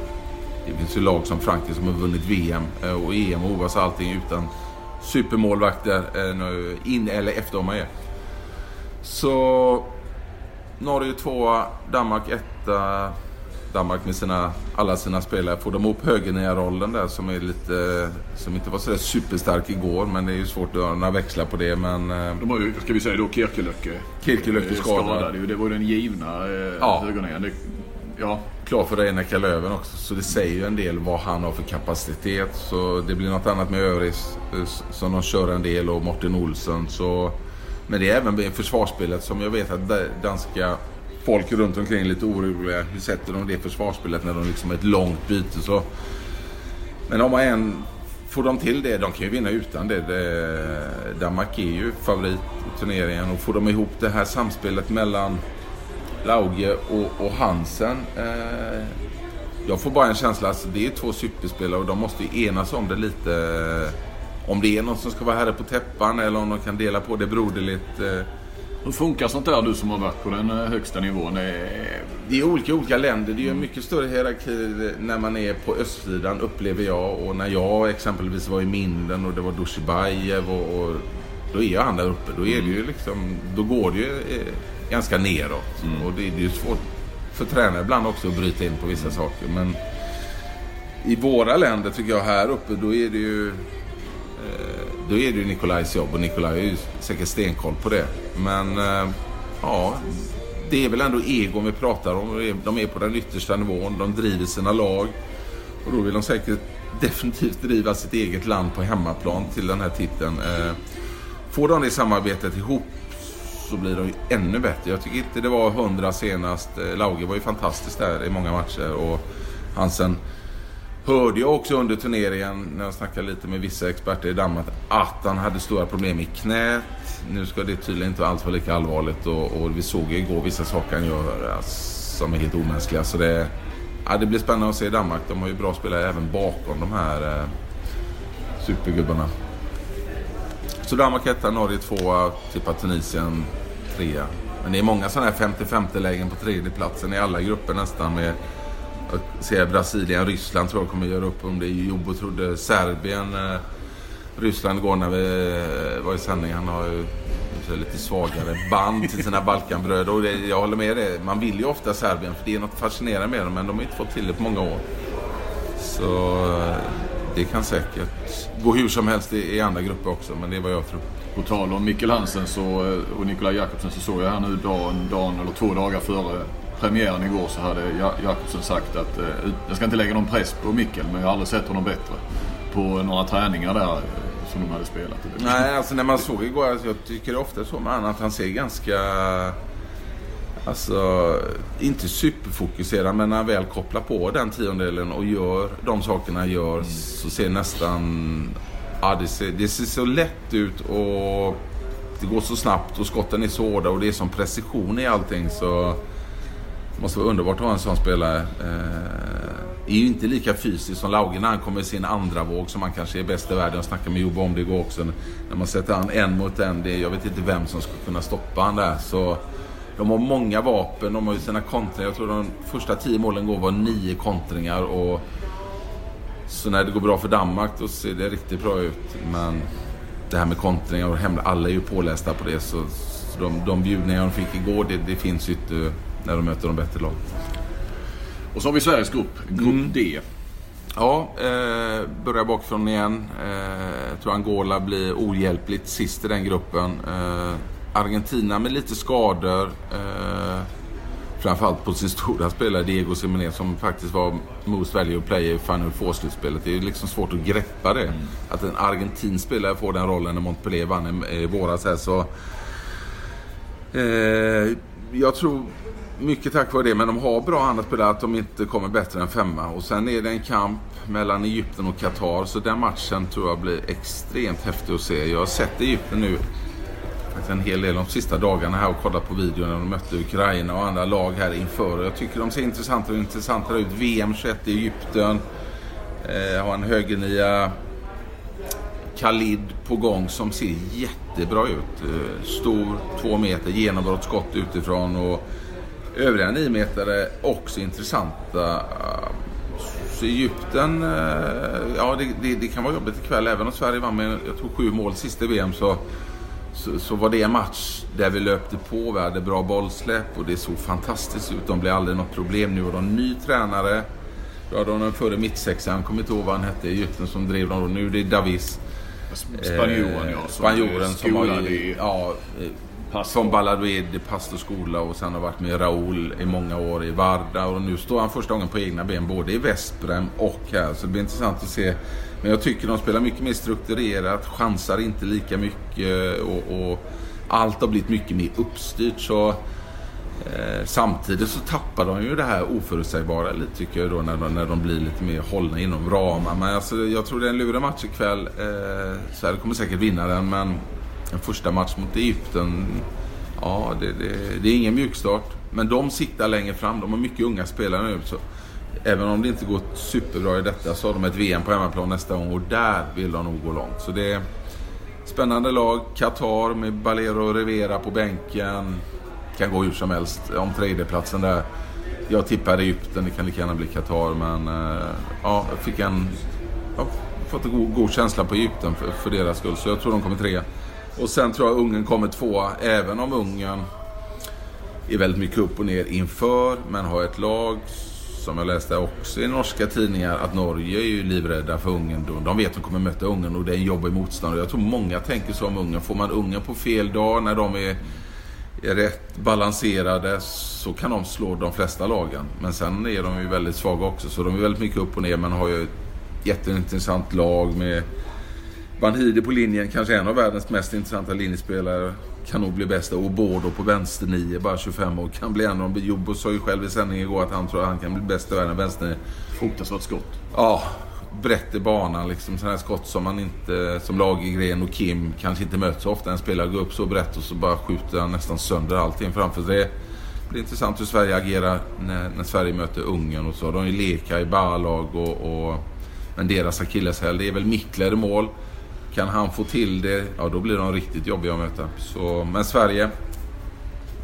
Speaker 6: det finns ju lag som Frankrike som har vunnit VM eh, och EM och OS och allting utan supermålvakter eh, in eller efter de är. Så Norge tvåa, Danmark etta. Danmark med sina, alla sina spelare. Får de ihop högernia-rollen där som är lite, som inte var så där superstark igår. Men det är ju svårt att göra några växlar på det. Men eh,
Speaker 3: De har ju, ska vi säga då, Kirkelöcke.
Speaker 6: Kirkelöcke
Speaker 3: eh,
Speaker 6: skadad.
Speaker 3: Det var ju den givna eh,
Speaker 6: Ja.
Speaker 3: högernian. Ja,
Speaker 6: klar för Reinecka Löven också. Så det säger ju en del vad han har för kapacitet. Så det blir något annat med Öris som de kör en del och Martin Olsson. Så, men det är även försvarsspelet som jag vet att da- danska folk runt omkring är lite oroliga. Eh, hur sätter de det försvarsspelet när de liksom har ett långt byte? Så. Men om man en får de till det, de kan ju vinna utan det. det Danmark är ju favorit i turneringen och får de ihop det här samspelet mellan Lauge och, och Hansen. Eh, jag får bara en känsla att det är två superspelare och de måste ju enas om det lite. Om det är någon som ska vara herre på täppan eller om de kan dela på det broderligt. Eh,
Speaker 3: hur funkar sånt där du som har varit på den eh, högsta nivån?
Speaker 6: Det är olika olika länder. Det är mycket större hierarki när man är på östsidan upplever jag. Och när jag exempelvis var i Minden och det var Dushibajev och, och då är han där uppe. Då är det ju liksom, då går det ju eh, ganska neråt. Och det, det är ju svårt för tränare ibland också att bryta in på vissa saker. Men i våra länder tycker jag här uppe då är det ju eh, då är det ju Nikolajs jobb och Nikolaj har ju säkert stenkoll på det. Men eh, ja, det är väl ändå egon vi pratar om. De är på den yttersta nivån, de driver sina lag. Och då vill de säkert [LAUGHS] definitivt driva sitt eget land på hemmaplan till den här titeln. Eh, Får de det samarbetet ihop så blir de ju ännu bättre. Jag tycker inte det var hundra senast. Eh, Lauge var ju fantastisk där i många matcher och Hansen hörde jag också under turneringen när jag snackade lite med vissa experter i Danmark att han hade stora problem i knät. Nu ska det tydligen inte alls vara lika allvarligt och, och vi såg ju igår vissa saker han gör. Alltså, som är helt omänskliga. Så det, ja, det blir spännande att se Danmark. De har ju bra spelare även bakom de här eh, supergubbarna. Så Danmark etta, Norge tvåa, tippar Tunisien trea. Men det är många sådana här 50-50 lägen på tredjeplatsen i alla grupper nästan. Med, jag ser Brasilien, Ryssland tror jag kommer göra upp om det. Jobbo trodde Serbien, eh, Ryssland igår när vi eh, var i sändning. Han har ju lite svagare band till sina Balkanbröder. Och det, jag håller med dig. Man vill ju ofta Serbien för det är något fascinerande med dem. Men de har inte fått till det på många år. Så eh, det kan säkert gå hur som helst i, i andra grupper också. Men det är vad jag tror.
Speaker 3: På tal om Mikkel Hansen så, och Nikolaj Jakobsen så såg jag här nu dagen, dagen eller två dagar före premiären igår så hade Ja- Jakobsen sagt att eh, jag ska inte lägga någon press på Mikkel men jag har aldrig sett honom bättre. På några träningar där eh, som de hade spelat.
Speaker 6: Nej, alltså när man såg igår, alltså, jag tycker ofta så med att han ser ganska... Alltså, inte superfokuserad men när han väl kopplar på den tiondelen och gör de sakerna han gör så ser nästan... Ja, det ser, det ser så lätt ut och det går så snabbt och skotten är så hårda och det är som precision i allting så... Det måste vara underbart att ha en sån spelare. Eh, är ju inte lika fysisk som Lauge när han kommer i sin andra våg som han kanske är bäst i världen. Jag snackade med Jobbe om det igår också. När man sätter han en mot en. Det, jag vet inte vem som ska kunna stoppa han där. Så de har många vapen. De har ju sina kontringar. Jag tror de första tio målen går var nio kontringar. Och så när det går bra för Danmark då ser det riktigt bra ut. Men det här med kontringar och hemliga, alla är ju pålästa på det. Så, så de, de bjudningar de fick igår, det, det finns ju inte när de möter de bättre lag.
Speaker 3: Och så har vi Sveriges grupp, grupp D.
Speaker 6: Ja, eh, börjar bakifrån igen. Eh, jag tror Angola blir ohjälpligt sist i den gruppen. Eh, Argentina med lite skador. Eh, framförallt på sin stora spelare Diego Simeone som faktiskt var most value player i Final Four-slutspelet. Det är liksom svårt att greppa det. Att en argentinsk spelare får den rollen när Montpellier vann i, i våras här så... Eh, jag tror mycket tack vare det, men de har bra andra att de inte kommer bättre än femma. Och sen är det en kamp mellan Egypten och Qatar, så den matchen tror jag blir extremt häftig att se. Jag har sett Egypten nu faktiskt en hel del de sista dagarna här och kollat på videon när de mötte Ukraina och andra lag här inför. Jag tycker de ser intressantare och intressantare ut. VM 21 i Egypten. Eh, har en högernia Khalid på gång som ser jättebra ut. Eh, Stor, två meter, genombrottsskott utifrån och övriga niometare också intressanta. Så Egypten, eh, ja det, det, det kan vara jobbigt ikväll. Även om Sverige vann med, jag tror sju mål sist i VM så, så, så var det en match där vi löpte på. Vi hade bra bollsläpp och det såg fantastiskt ut. De blev aldrig något problem. Nu har de ny tränare. Då hade de den förre mittsexan, kommer inte ihåg vad han hette, Egypten som drev dem. Nu är det Davis.
Speaker 3: Spanjoren ja.
Speaker 6: Eh, Spanjoren som har ju, ja, eh,
Speaker 3: Som
Speaker 6: från pastorskola och sen har varit med Raúl i många år i Varda och nu står han första gången på egna ben både i Vesprem och här. Så det blir intressant att se. Men jag tycker de spelar mycket mer strukturerat, chansar inte lika mycket och, och allt har blivit mycket mer uppstyrt. Så eh, Samtidigt så tappar de ju det här oförutsägbara lite tycker jag då när de, när de blir lite mer hållna inom ramar. Men alltså, jag tror det är en lurig match ikväll. Eh, Sverige kommer säkert vinna den men en första match mot Egypten, ja det, det, det är ingen mjukstart. Men de siktar längre fram. De har mycket unga spelare nu. Så även om det inte går superbra i detta så har de ett VM på hemmaplan nästa gång och där vill de nog gå långt. Så det är spännande lag. Qatar med Balero och Rivera på bänken. Kan gå hur som helst om tredjeplatsen där. Jag tippar Egypten, det kan lika gärna bli Qatar men eh, ja, jag fick en... Jag har fått en god, god känsla på Egypten för, för deras skull så jag tror de kommer trea. Och sen tror jag Ungern kommer tvåa, även om Ungern är väldigt mycket upp och ner inför, men har ett lag som jag läste också i norska tidningar att Norge är ju livrädda för Ungern. De vet att de kommer möta Ungern och det är en jobbig motståndare. Jag tror många tänker så om Ungern. Får man Ungern på fel dag när de är, är rätt balanserade så kan de slå de flesta lagen. Men sen är de ju väldigt svaga också så de är väldigt mycket upp och ner men har ju ett jätteintressant lag med Banhide på linjen, kanske en av världens mest intressanta linjespelare. Kan nog bli bästa. Och Bordo på vänster nio, bara 25 år. Kan bli en av dem. Jobbo sa ju själv i sändningen igår att han tror att han kan bli bäst i världen vänster.
Speaker 3: Fruktansvärt skott.
Speaker 6: Ja, brett i banan liksom. Sådana här skott som man inte, som Lagergren och Kim kanske inte möter så ofta. En spelare går upp så brett och så bara skjuter han nästan sönder allting framför sig. blir intressant hur Sverige agerar när, när Sverige möter Ungern och så. De är leka i barlag och, och men deras akilleshäl det är väl Mickler i mål. Kan han få till det, ja då blir de riktigt jobbiga att möta. Så, men Sverige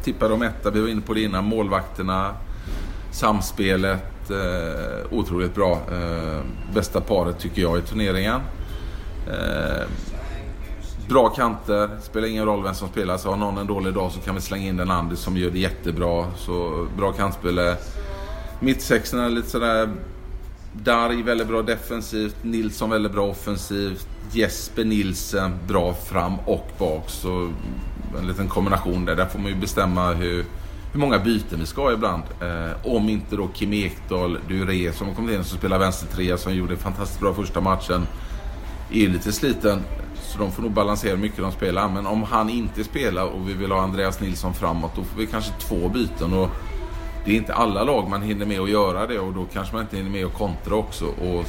Speaker 6: tippar de etta, vi var inne på det innan. Målvakterna, samspelet, eh, otroligt bra. Eh, bästa paret tycker jag i turneringen. Eh, bra kanter, spelar ingen roll vem som spelar. Så har någon en dålig dag så kan vi slänga in den andra som gör det jättebra. Så bra kantspel. Mittsexorna är lite sådär Darj väldigt bra defensivt, Nilsson väldigt bra offensivt, Jesper Nilsen bra fram och bak. Så en liten kombination där. Där får man ju bestämma hur, hur många byten vi ska ha ibland. Eh, om inte då Kim Ekdahl, Dure som har kommit in som spelar vänstertrea som gjorde fantastiskt bra första matchen. Är lite sliten. Så de får nog balansera hur mycket de spelar. Men om han inte spelar och vi vill ha Andreas Nilsson framåt då får vi kanske två byten. Och det är inte alla lag man hinner med att göra det och då kanske man inte hinner med att kontra också. Och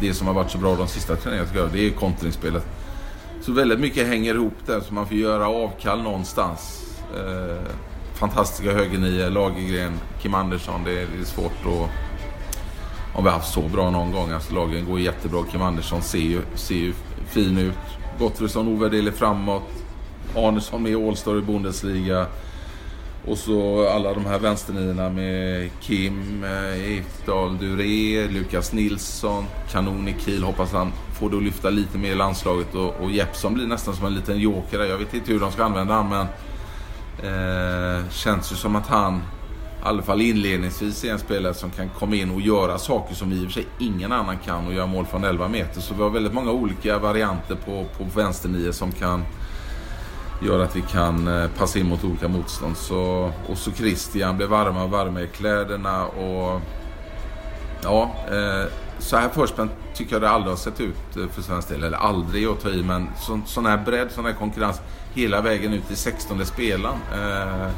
Speaker 6: det som har varit så bra de sista turneringarna det är kontringsspelet. Så väldigt mycket hänger ihop där så man får göra avkall någonstans. Eh, fantastiska högernior, Lagergren, Kim Andersson. Det är, det är svårt att... Om vi har haft så bra någon gång. Alltså Lagergren går jättebra. Kim Andersson ser ju, ser ju fin ut. Gottfridsson ovärderlig framåt. Arnesson med i All-Star i Bundesliga. Och så alla de här vänsternierna med Kim, eh, Ekdal, Duré, Lukas Nilsson, kanon i Kiel. Hoppas han får det att lyfta lite mer i landslaget. Och, och Jeppsson blir nästan som en liten joker där. Jag vet inte hur de ska använda honom men eh, känns ju som att han, i alla fall inledningsvis, är en spelare som kan komma in och göra saker som i och för sig ingen annan kan och göra mål från 11 meter. Så vi har väldigt många olika varianter på, på vänsternio som kan gör att vi kan eh, passa in mot olika motstånd. Så, och så Christian blir varma och varma i kläderna. Och, ja, eh, så här förspänt tycker jag det aldrig har sett ut eh, för svensk del. Eller aldrig att ta i, men så, sån här bredd, sån här konkurrens hela vägen ut i 16 spelaren. Eh,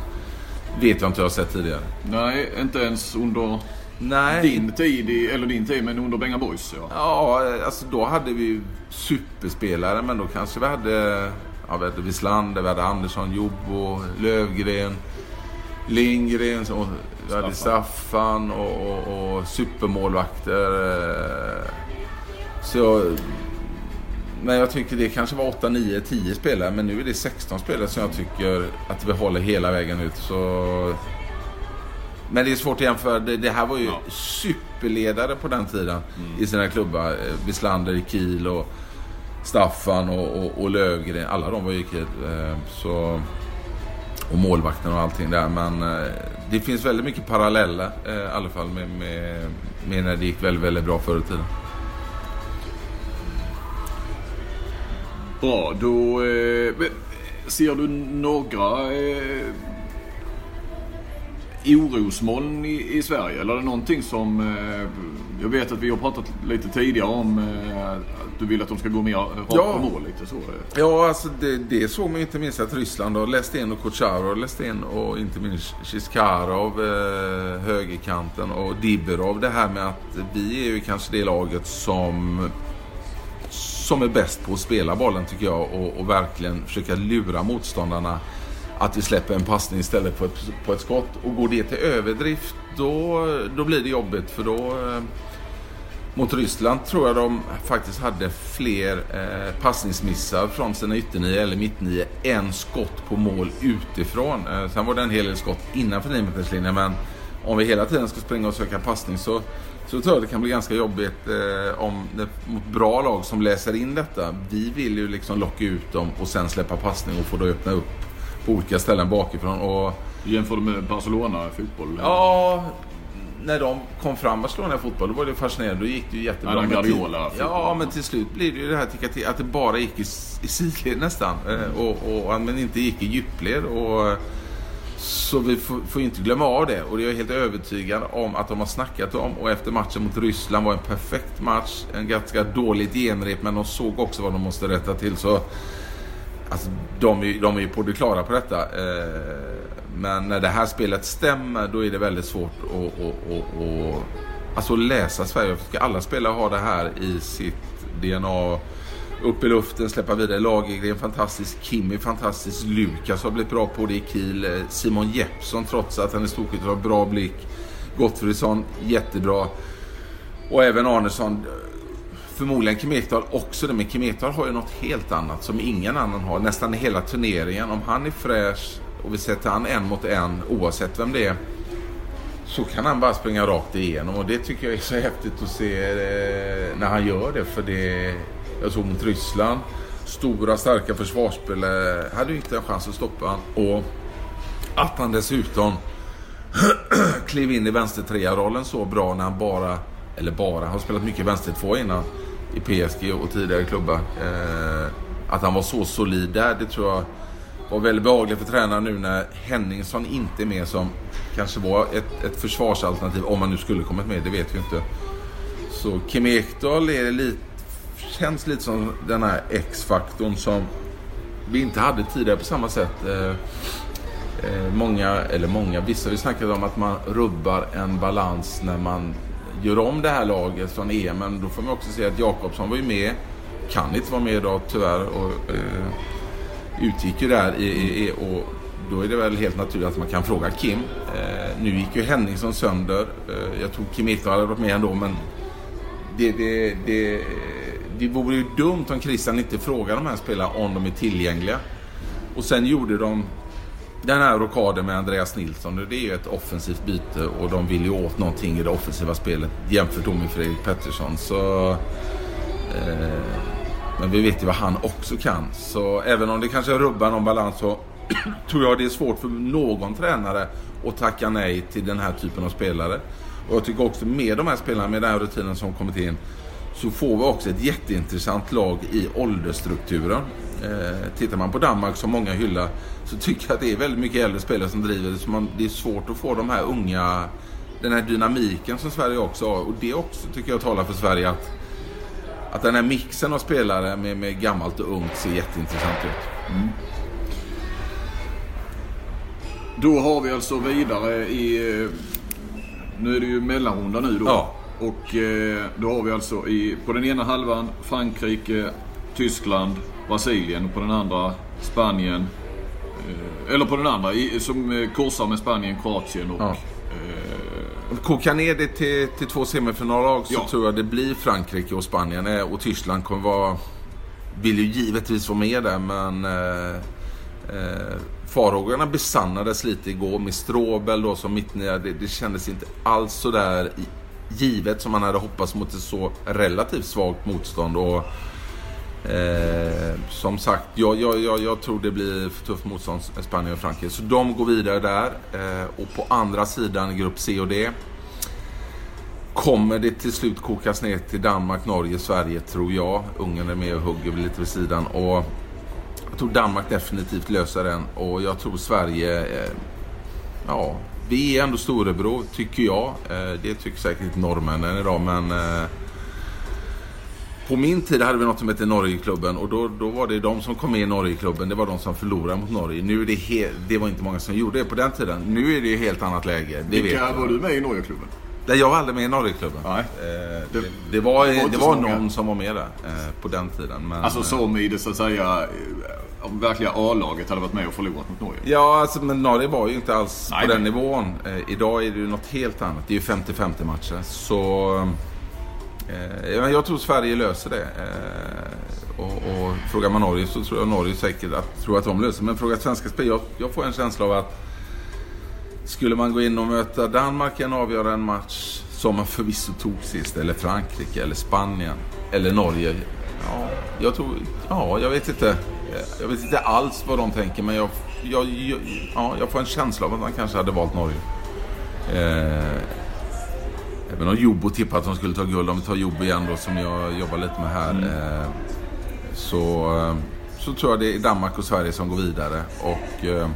Speaker 6: vet jag inte jag har sett tidigare.
Speaker 3: Nej, inte ens under
Speaker 6: Nej.
Speaker 3: din tid, i, eller din tid, men under Benga Boys. Ja.
Speaker 6: ja, alltså då hade vi superspelare, men då kanske vi hade Ja, vi hade Wislander, vi hade Andersson, Jobbo, Lövgren, Lindgren, och vi hade Staffan och, och, och supermålvakter. Eh. Så, men jag tycker det kanske var 8, 9, 10 spelare. Men nu är det 16 spelare som jag tycker att vi håller hela vägen ut. Så... Men det är svårt att jämföra. Det, det här var ju ja. superledare på den tiden mm. i sina klubbar. Eh, Wislander i Kiel och Staffan och, och, och Lövgren, alla de var ju Eh, så, och målvakten och allting där. Men eh, det finns väldigt mycket paralleller eh, i alla fall med, med, med när det gick väldigt, väldigt bra förr i tiden.
Speaker 3: Bra, då eh, ser du några eh, orosmoln i, i Sverige? Eller är det någonting som... Eh, jag vet att vi har pratat lite tidigare om eh, att du vill att de ska gå mer rakt ja. på mål. Lite så.
Speaker 6: Ja, alltså det, det såg man inte minst att Ryssland har läst in och Kucharov läst in och inte minst Shiskarov, eh, högerkanten och Diberov. Det här med att vi är ju kanske det laget som som är bäst på att spela bollen tycker jag och, och verkligen försöka lura motståndarna att vi släpper en passning istället på ett, på ett skott. Och går det till överdrift då, då blir det jobbigt för då eh, mot Ryssland tror jag de faktiskt hade fler eh, passningsmissar från sina ytternio eller mittnio än skott på mål utifrån. Eh, sen var det en hel del skott innanför 9 men om vi hela tiden ska springa och söka passning så, så tror jag det kan bli ganska jobbigt eh, om det, mot bra lag som läser in detta. Vi vill ju liksom locka ut dem och sen släppa passning och få då öppna upp på olika ställen bakifrån. Och,
Speaker 3: Jämför du med Barcelona fotboll?
Speaker 6: Ja, när de kom fram Barcelona fotboll då var det fascinerande. Då gick det ju jättebra.
Speaker 3: Ja, Guardiola,
Speaker 6: till, ja, men till slut blir det ju det här att det bara gick i, i sidled nästan. Mm. Och, och, men inte gick i djupled. Och, så vi får, får inte glömma av det. Och jag är helt övertygad om att de har snackat om och efter matchen mot Ryssland var en perfekt match. En ganska dåligt genrep men de såg också vad de måste rätta till. Så Alltså, de, är, de är ju på det klara på detta. Eh, men när det här spelet stämmer då är det väldigt svårt att, att, att, att alltså läsa Sverige. Ska alla spelare ha det här i sitt DNA upp i luften, släppa vidare. Lagergren fantastisk, Kimmy fantastisk, Lukas har blivit bra på det i Kiel. Eh, Simon Jeppsson trots att han är storskytt har bra blick. Gottfridsson jättebra. Och även Arnesson. Förmodligen Kim också det, men Kim har ju något helt annat som ingen annan har. Nästan hela turneringen. Om han är fräsch och vi sätter han en mot en oavsett vem det är. Så kan han bara springa rakt igenom och det tycker jag är så häftigt att se eh, när han gör det. För det, jag såg mot Ryssland. Stora starka försvarsspelare hade ju inte en chans att stoppa honom. Och att han dessutom [CLEARS THROAT] klev in i vänstertrea-rollen så bra när han bara, eller bara, Han har spelat mycket vänster två innan i PSG och tidigare klubbar. Eh, att han var så solid där, det tror jag var väldigt behagligt för tränaren nu när Henningsson inte är med som kanske var ett, ett försvarsalternativ, om han nu skulle kommit med, det vet vi inte. Så Kim Ekdahl är lite, känns lite som den här X-faktorn som vi inte hade tidigare på samma sätt. Eh, eh, många, eller många, vissa har ju snackat om att man rubbar en balans när man gör om det här laget från EM. Men då får man också se att Jakobsson var ju med, kan inte vara med idag tyvärr. Och, eh, utgick ju där i, i, och då är det väl helt naturligt att man kan fråga Kim. Eh, nu gick ju Henningsson sönder. Eh, jag tror Kim Ekdahl hade varit med ändå men det, det, det, det vore ju dumt om Christian inte frågar de här spelarna om de är tillgängliga. Och sen gjorde de den här rockaden med Andreas Nilsson. Det är ju ett offensivt byte och de vill ju åt någonting i det offensiva spelet jämfört med Fredrik Pettersson. Så, eh, men vi vet ju vad han också kan. Så även om det kanske rubbar någon balans så [CLEARS THROAT] tror jag det är svårt för någon tränare att tacka nej till den här typen av spelare. Och jag tycker också med de här spelarna, med den här rutinen som kommit in, så får vi också ett jätteintressant lag i åldersstrukturen. Eh, tittar man på Danmark som många hyllar så tycker jag att det är väldigt mycket äldre spelare som driver det. Så man, det är svårt att få de här unga, den här dynamiken som Sverige också har. Och det också tycker jag talar för Sverige att, att den här mixen av spelare med, med gammalt och ungt ser jätteintressant ut. Mm.
Speaker 3: Då har vi alltså vidare i... Nu är det ju mellanrunda nu då.
Speaker 6: Ja.
Speaker 3: Och eh, då har vi alltså i, på den ena halvan Frankrike, Tyskland, Brasilien. På den andra Spanien. Eh, eller på den andra som korsar med Spanien, Kroatien och... Ja.
Speaker 6: Kokar ner det till, till två semifinallag så ja. tror jag det blir Frankrike och Spanien. Och Tyskland kommer vara... Vill ju givetvis vara med där men... Eh, farhågorna besannades lite igår med Stråbel då som mittnia. Det, det kändes inte alls så där givet som man hade hoppats mot ett så relativt svagt motstånd. Och, eh, som sagt, jag, jag, jag, jag, tror det blir för tufft motstånd Spanien och Frankrike. Så de går vidare där. Eh, och på andra sidan grupp C och D kommer det till slut kokas ner till Danmark, Norge, Sverige tror jag. Ungern är med och hugger lite vid sidan. Och jag tror Danmark definitivt löser den och jag tror Sverige... Eh, ja, vi är ändå storebror, tycker jag. Eh, det tycker säkert inte norrmännen idag, men... Eh, Eh, på min tid hade vi något som hette Norgeklubben och då, då var det de som kom med i Norgeklubben, det var de som förlorade mot Norge. Nu är det helt, det var inte många som gjorde det på den tiden. Nu är det ett helt annat läge.
Speaker 3: Det Vilka var du med i Norgeklubben?
Speaker 6: Nej, jag var aldrig med i Norgeklubben. Nej. Eh, det, det, var, det var, det var någon som var med där eh, på den tiden. Men,
Speaker 3: alltså som i det så att säga om verkliga A-laget hade varit med och förlorat mot Norge?
Speaker 6: Ja, alltså, men Norge var ju inte alls Nej, på den nivån. Eh, idag är det ju något helt annat. Det är ju 50-50 matcher. Så eh, Eh, jag tror Sverige löser det. Eh, och, och frågar man Norge så tror jag Norge säkert att, tror att de löser Men frågar svenska spel, jag, jag får en känsla av att skulle man gå in och möta Danmark i en avgörande match som man förvisso tog sist, eller Frankrike, eller Spanien, eller Norge. Ja, jag tror... Ja, jag vet inte. Eh, jag vet inte alls vad de tänker men jag, jag, jag, ja, jag får en känsla av att man kanske hade valt Norge. Eh, även om Jobbo tippade att de skulle ta guld, om vi tar Jobbo igen då som jag jobbar lite med här. Mm. Eh, så, så tror jag det är Danmark och Sverige som går vidare. Och eh,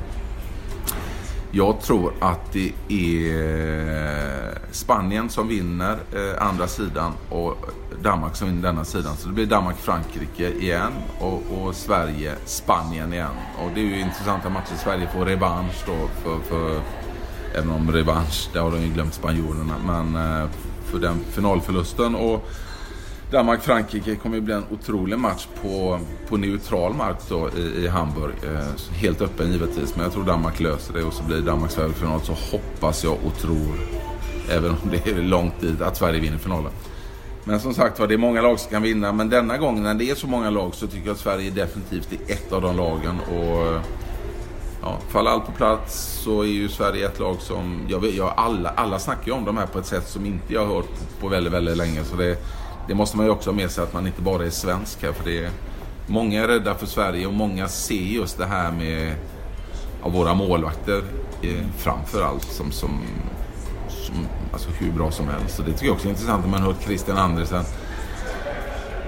Speaker 6: jag tror att det är Spanien som vinner eh, andra sidan och Danmark som vinner denna sidan. Så det blir Danmark-Frankrike igen och, och Sverige-Spanien igen. Och det är ju intressanta matcher. Sverige får revansch då för, för även om revansch, det har de ju glömt spanjorerna. Men eh, för den finalförlusten. Och Danmark-Frankrike kommer ju bli en otrolig match på, på neutral mark då i, i Hamburg. Eh, helt öppen givetvis, men jag tror Danmark löser det och så blir Danmark Sverige final. Så hoppas jag och tror, även om det är långt dit, att Sverige vinner finalen. Men som sagt var, det är många lag som kan vinna. Men denna gången när det är så många lag så tycker jag att Sverige definitivt är ett av de lagen. Och ja, faller allt på plats så är ju Sverige ett lag som... Jag vet, jag, alla, alla snackar ju om de här på ett sätt som inte jag har hört på, väldigt, väldigt länge. Så det, det måste man ju också ha med sig att man inte bara är svensk här. För det är, många är rädda för Sverige och många ser just det här med av våra målvakter eh, framför allt som, som, som alltså hur bra som helst. Så det tycker jag också är intressant när man hört Christian Andersen.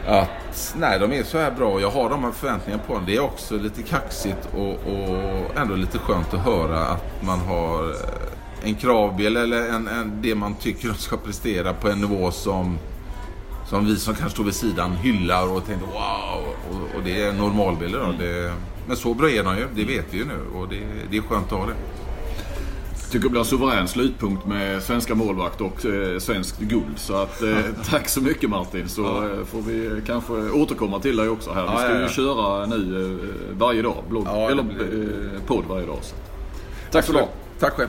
Speaker 6: Att nej, de är så här bra och jag har de här förväntningarna på dem. Det är också lite kaxigt och, och ändå lite skönt att höra att man har eh, en kravbild eller en, en, det man tycker de ska prestera på en nivå som som vi som kanske står vid sidan hyllar och tänker wow. Och, och det är normalbilder. Då. Det, men så bra är de ju, det vet vi ju nu och det, det är skönt att ha det.
Speaker 3: Tycker det blir en suverän slutpunkt med svenska målvakt och eh, svenskt guld. Så att, eh, [LAUGHS] tack så mycket Martin. Så
Speaker 6: Ja.
Speaker 3: eh, får vi kanske återkomma till dig också här. Vi ska
Speaker 6: ja,
Speaker 3: ju köra nu eh, varje dag. Blogg, eller
Speaker 6: blir-
Speaker 3: eh, podd varje dag. Så. Tack för idag.
Speaker 6: Tack själv.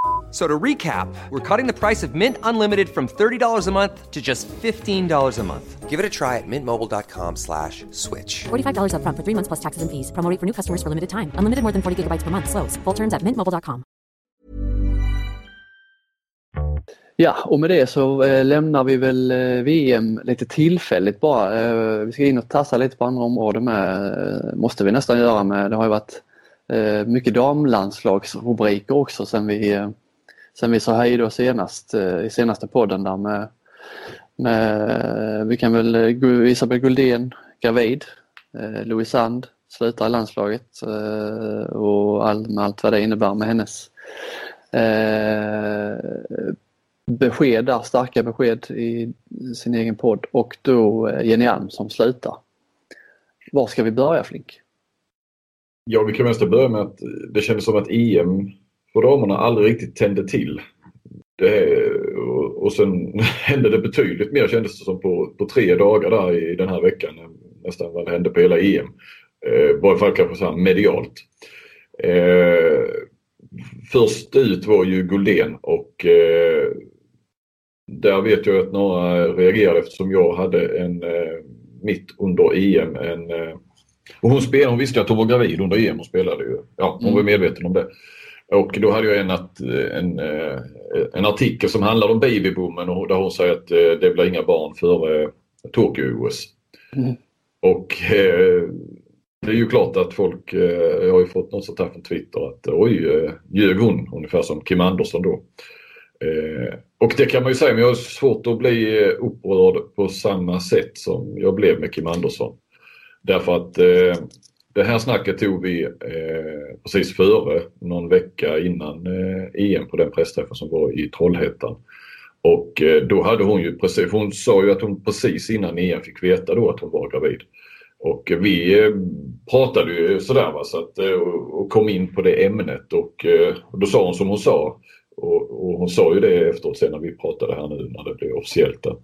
Speaker 7: So to recap, we're cutting the price of Mint Unlimited from $30 a month to just $15 a month. Give it a try at mintmobile.com slash switch.
Speaker 8: $45 upfront for three months plus taxes and fees. Promo for new customers for limited time. Unlimited more than 40 gigabytes per month. Slows. Full terms at mintmobile.com.
Speaker 1: Ja, och med det så eh, lämnar vi väl eh, VM lite tillfälligt bara. Eh, vi ska in och tassa lite på andra områden med. Eh, måste vi nästan göra med. Det har ju varit eh, mycket damlandslagsrubriker också sen vi, eh, sen vi sa hej då senast eh, i senaste podden där med, med vi kan väl, eh, Isabel Guldén gravid, eh, Sand slutar i landslaget eh, och all, med allt vad det innebär med hennes eh, besked där, starka besked i sin egen podd och då eh, Jenny Alm som slutar. Var ska vi börja Flink?
Speaker 2: Ja, vi kan väl börja med att det kändes som att EM för damerna aldrig riktigt tände till. Det, och, och sen [LAUGHS] hände det betydligt mer kändes det som på, på tre dagar där i den här veckan. Nästan vad det hände på hela EM. Eh, I varje fall kanske så här medialt. Eh, först ut var ju Guldén och eh, där vet jag att några reagerade eftersom jag hade en eh, mitt under EM en eh, och hon, spelade, hon visste att hon var gravid under EM och spelade ju. Ja, hon
Speaker 1: Mm.
Speaker 2: var medveten om det. Och då hade jag en, att, en, eh, en artikel som handlade om babyboomen och där hon säger att eh, det blir inga barn före Tokyo-OS.
Speaker 1: Mm.
Speaker 2: Och eh, det är ju klart att folk, eh, jag har ju fått något sånt här från Twitter att oj, eh, ljög hon? Ungefär som Kim Andersson då. Eh, och det kan man ju säga, men jag har svårt att bli eh, upprörd på samma sätt som jag blev med Kim Andersson. Därför att eh, det här snacket tog vi eh, precis före, någon vecka innan eh, EM på den pressträffen som var i Trollhättan. Och eh, då hade hon ju precis, hon sa ju att hon precis innan EM fick veta då att hon var gravid. Och vi eh, pratade ju sådär va, så att, eh, och, kom in på det ämnet och, eh, och då sa hon som hon sa. Och, och hon sa ju det efteråt sen när vi pratade här nu när det blev officiellt att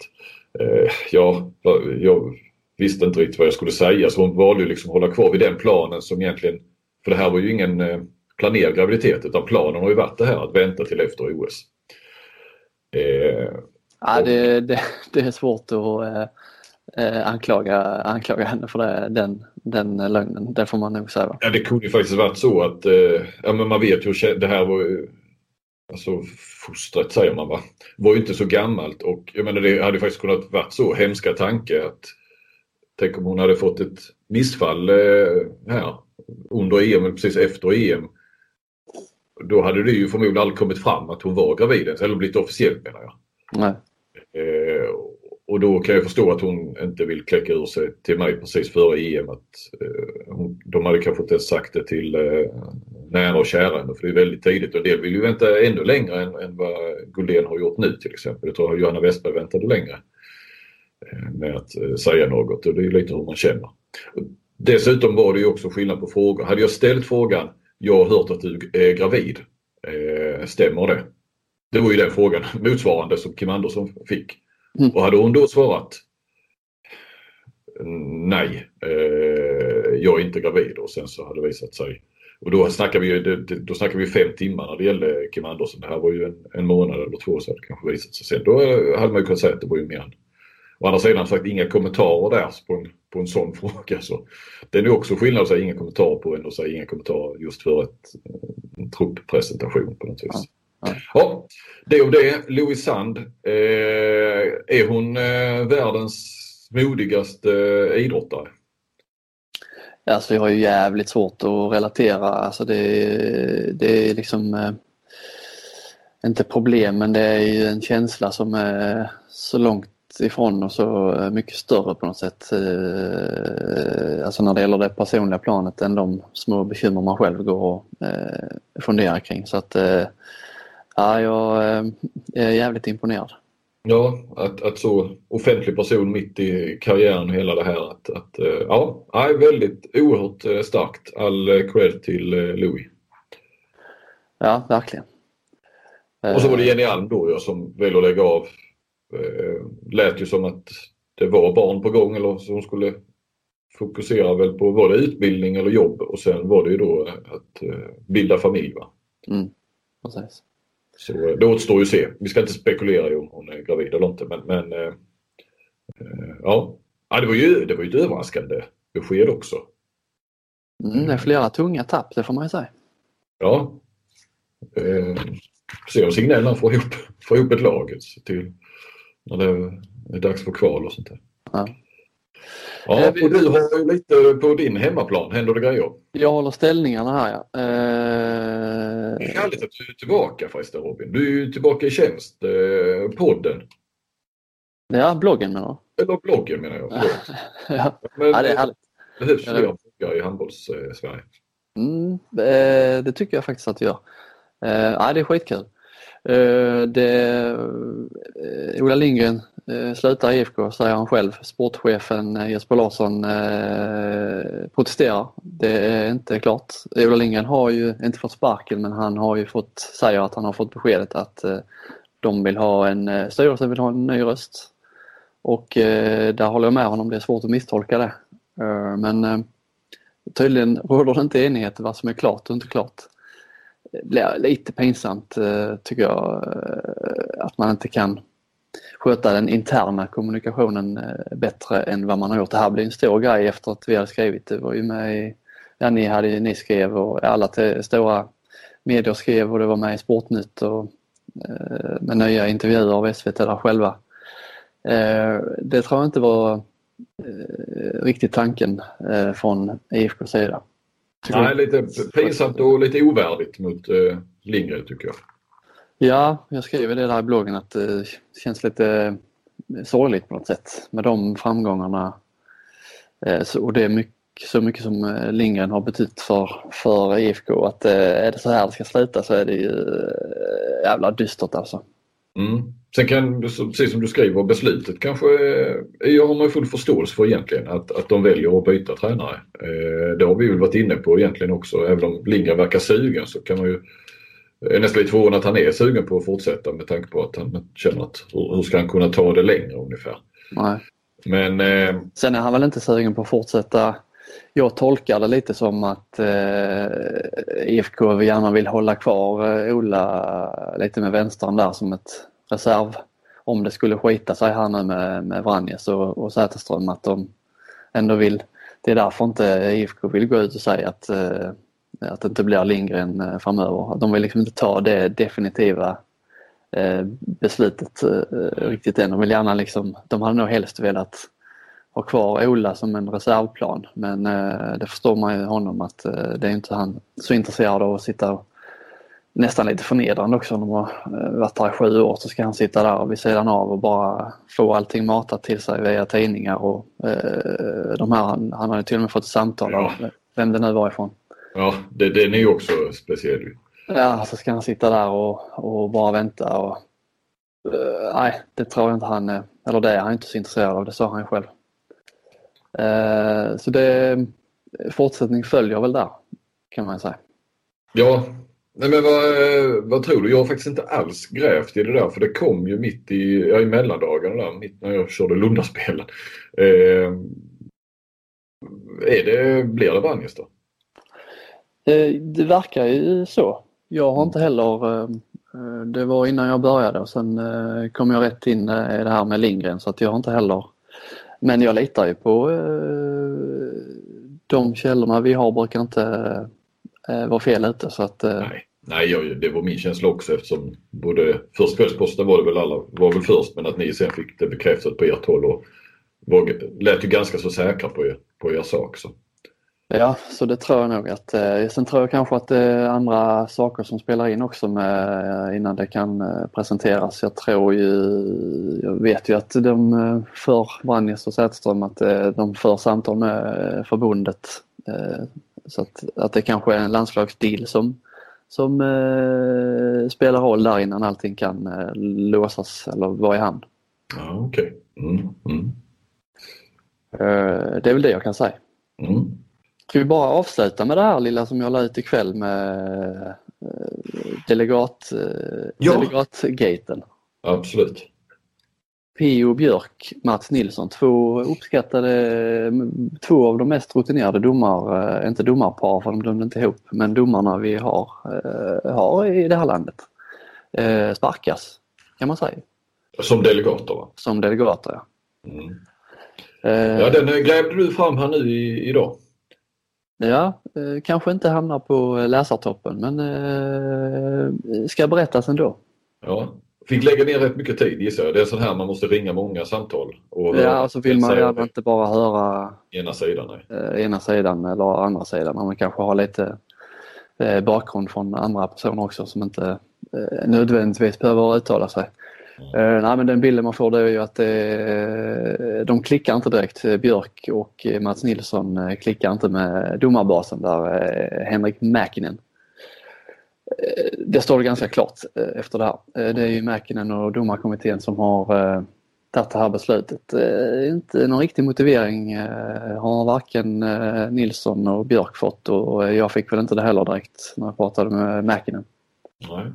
Speaker 2: eh, ja, jag visste inte riktigt vad jag skulle säga så hon valde ju liksom att hålla kvar vid den planen som egentligen, för det här var ju ingen eh, planerad graviditet utan planen har ju varit det här att vänta till efter OS. Eh,
Speaker 1: Ja, det, det, det är svårt att eh, eh, anklaga, anklaga henne för det, den, den lögnen. Det får man nog säga.
Speaker 2: Ja, det kunde ju faktiskt varit så att, eh, ja men man vet ju, hur det här var alltså fostret säger man va, var ju inte så gammalt och jag menar det hade faktiskt kunnat varit så hemska tanke att tänk om hon hade fått ett missfall eh, här under EM eller precis efter EM. Då hade det ju förmodligen aldrig kommit fram att hon var gravid eller blivit officiellt menar jag.
Speaker 1: Nej.
Speaker 2: Eh, och då kan jag förstå att hon inte vill kläcka ur sig till mig precis före EM. Att, eh, hon, de hade kanske inte ens sagt det till eh, nära och kära ändå, för det är väldigt tidigt och en del vill ju vänta ännu längre än, än vad Guldén har gjort nu till exempel. Jag tror att Johanna Westberg väntade längre med att eh, säga något och det är lite hur man känner. Dessutom var det ju också skillnad på frågor. Hade jag ställt frågan, jag har hört att du är gravid, eh, stämmer det? Det var ju den frågan [LAUGHS] motsvarande som Kim Andersson fick.
Speaker 1: Mm.
Speaker 2: Och hade hon då svarat nej, eh, jag är inte gravid och sen så hade det visat sig och då snackar vi då snackar vi fem timmar när det gällde Kim Andersson. Det här var ju en, en månad eller två så hade det kanske visat sig sen. Då eh, hade man ju kunnat säga att det var ju mer än Å andra sidan sagt inga kommentarer där på en, på en sån [LAUGHS] fråga. Så det är ju också skillnad att säga inga kommentarer på än att säga inga kommentarer just för ett, eh, en trupppresentation på något vis.
Speaker 1: Ja.
Speaker 2: Ja, det och det. Louise Sand. Eh, är hon eh, världens modigaste eh, idrottare?
Speaker 1: Alltså jag har ju jävligt svårt att relatera. Alltså det, det är liksom eh, inte problem men det är ju en känsla som är så långt ifrån och så eh, mycket större på något sätt. Eh, Alltså när det gäller det personliga planet än de små bekymmer man själv går och eh, funderar kring. Så att ja, jag är jävligt imponerad.
Speaker 2: Ja, att, att så offentlig person mitt i karriären och hela det här. Att, att, ja, nej, väldigt oerhört starkt. All cred till Louis.
Speaker 1: Ja, verkligen.
Speaker 2: Och så var det Jenny Alm då som väljer att lägga av. Eh, lät ju som att det var barn på gång eller hon skulle fokusera väl på var det utbildning eller jobb och sen var det ju då att eh, bilda familj. Va?
Speaker 1: Mm, precis.
Speaker 2: Så eh, det återstår ju att se. Vi ska inte spekulera i om hon är gravid eller inte men, men eh, eh, ja. ja, det var ju det var ju ett överraskande besked också.
Speaker 1: Mm, det är flera tunga tapp, det får man ju säga.
Speaker 2: Ja. Eh, se om signalen får ihop, får ihop ett lag till när det är dags för kval och sånt där.
Speaker 1: Ja.
Speaker 2: Ja,
Speaker 1: Eh,
Speaker 2: och du har ju lite på din hemmaplan, händer det grejer?
Speaker 1: Jag håller ställningarna här ja.
Speaker 2: Det är
Speaker 1: Eh,
Speaker 2: härligt att du är tillbaka förresten Robin. Du är ju tillbaka i tjänst. Eh, podden.
Speaker 1: ja, bloggen menar
Speaker 2: Eller bloggen menar jag.
Speaker 1: du? [LAUGHS] ja.
Speaker 2: Men
Speaker 1: ja, det är härligt.
Speaker 2: det behövs fler bloggare i handbolls-Sverige.
Speaker 1: Mm, eh, det tycker jag faktiskt att det gör. Eh, ja, det är skitkul. Eh, det, eh, Ola Lindgren eh, slutar IFK säger han själv. Sportchefen Jesper Larsson protesterar. Det är inte klart. Ola Lindgren har ju inte fått sparken men han har ju fått, säger att han har fått beskedet att de vill ha en, styrelse, styrelsen vill ha en ny röst. Och där håller jag med honom, det är svårt att misstolka det. Men tydligen råder det inte enighet vad som är klart och inte klart. Det blir lite pinsamt eh, tycker jag eh, att man inte kan sköta den interna kommunikationen eh, bättre än vad man har gjort. Det här blir en stor grej efter att vi hade skrivit. Det var ju med i, ja ni, hade, ni skrev och alla stora medier skrev och det var med i Sportnytt och eh, med nya intervjuer av SVT där själva. Eh, det tror jag inte var eh, riktigt tanken från IFKs sida.
Speaker 2: Nej, lite pinsamt och lite ovärdigt mot eh, Lindgren tycker jag.
Speaker 1: Ja, jag skriver det där i bloggen att det känns lite sorgligt på något sätt med de framgångarna. Eh, Och det är mycket, så mycket som eh, Lindgren har betytt för, för IFK att eh, är det så här det ska sluta så är det ju eh, jävla dystert alltså.
Speaker 2: Mm. Sen kan, precis som du skriver, beslutet kanske eh, jag har man full förståelse för egentligen att, att de väljer att byta tränare. Eh, det har vi väl varit inne på egentligen också. Även om Lindgren verkar sugen så kan man ju är nästan lite förvånad att han är sugen på att fortsätta med tanke på att han känner att hur, hur ska han kunna ta det längre ungefär.
Speaker 1: Nej.
Speaker 2: Men eh,
Speaker 1: Sen är han väl inte sugen på att fortsätta. Jag tolkar det lite som att eh, IFK gärna vill hålla kvar eh, Ola lite med vänstern där som ett reserv. Om det skulle skita sig här nu med, med Vranjes och, och Säterström att de ändå vill. Det är därför inte IFK vill gå ut och säga att, eh, att det inte blir Lindgren eh, framöver. De vill liksom inte ta det definitiva eh, beslutet eh, riktigt än. De vill gärna liksom, de hade nog helst velat ha kvar Ola som en reservplan men eh, det förstår man ju honom att eh, det är inte han så intresserad av att sitta och nästan lite förnedrande också. De har eh, varit där i sju år så ska han sitta där vid sidan av och bara få allting matat till sig via tidningar och eh, de här, han, han har ju till och med fått ett samtal av vem det nu var ifrån.
Speaker 2: Ja, det, den är ju också speciell.
Speaker 1: Ja, så ska han sitta där och, och bara vänta och eh, nej, det tror jag inte han eller det är han inte så intresserad av, det sa han själv. Eh, så det, fortsättning följer väl där kan man säga.
Speaker 2: Ja, nej men vad, eh, vad tror du? Jag har faktiskt inte alls grävt i det där för det kom ju mitt i, ja, i mellandagarna där, mitt när jag körde Lundaspelen. Eh, är det, blir det Vanjes då?
Speaker 1: Eh, Det verkar ju så. Jag har inte heller, eh, eh, det var innan jag började och sen eh, kom jag rätt in eh, i det här med Lindgren så att jag har inte heller, men jag litar ju på de källorna vi har brukar inte vara fel ute så att
Speaker 2: Nej, nej jag, det var min känsla också eftersom både först Kvällsposten var det väl alla, var väl först men att ni sen fick det bekräftat på ert håll och var, lät ju ganska så säkra på er, på er sak. Så.
Speaker 1: Ja, så det tror jag nog att. Eh, sen tror jag kanske att det är andra saker som spelar in också med, eh, innan det kan eh, presenteras. Jag tror ju, jag vet ju att de eh, för Vranjes och Sätström att de för samtal med förbundet. Eh, så att, att det kanske är en landslagsdeal som, som eh, spelar roll där innan allting kan eh, låsas eller vara i hamn.
Speaker 2: Ja, okej. Mm, mm,
Speaker 1: Eh, det är väl det jag kan säga.
Speaker 2: mm.
Speaker 1: Ska vi bara avsluta med det här lilla som jag la ut ikväll med eh, delegat, eh,
Speaker 2: Ja.
Speaker 1: delegatgaten.
Speaker 2: Absolut.
Speaker 1: Pio Björk, Mats Nilsson, två uppskattade, två av de mest rutinerade domar, eh, inte domarpar för de dömde inte ihop, men domarna vi har, eh, har i det här landet. Eh, sparkas, kan man säga,
Speaker 2: Som delegater va?
Speaker 1: som delegater. Ja.
Speaker 2: Mm. Ja, den grävde du fram här nu i, idag.
Speaker 1: Ja, kanske inte hamnar på läsartoppen men ska berättas ändå.
Speaker 2: Ja. Fick lägga ner rätt mycket tid gissar jag. Det är sån här man måste ringa många samtal. Och
Speaker 1: Ja, och så vill man gärna inte bara höra
Speaker 2: ena sidan. Nej.
Speaker 1: eh, ena sidan eller andra sidan. Man kanske har lite eh, bakgrund från andra personer också som inte eh, nödvändigtvis behöver uttala sig. Eh, nej, men den bilden man får det är ju att eh, de klickar inte direkt. Björk och Mats Nilsson klickar inte med domarbasen där, Henrik Mäkinen. Eh, det står ganska klart eh, efter det här. Eh, det är ju Mäkinen och domarkommittén som har tagit det här beslutet. Inte någon riktig motivering har varken Nilsson och Björk fått och jag fick väl inte det heller direkt när jag pratade med Mäkinen.
Speaker 2: Nej.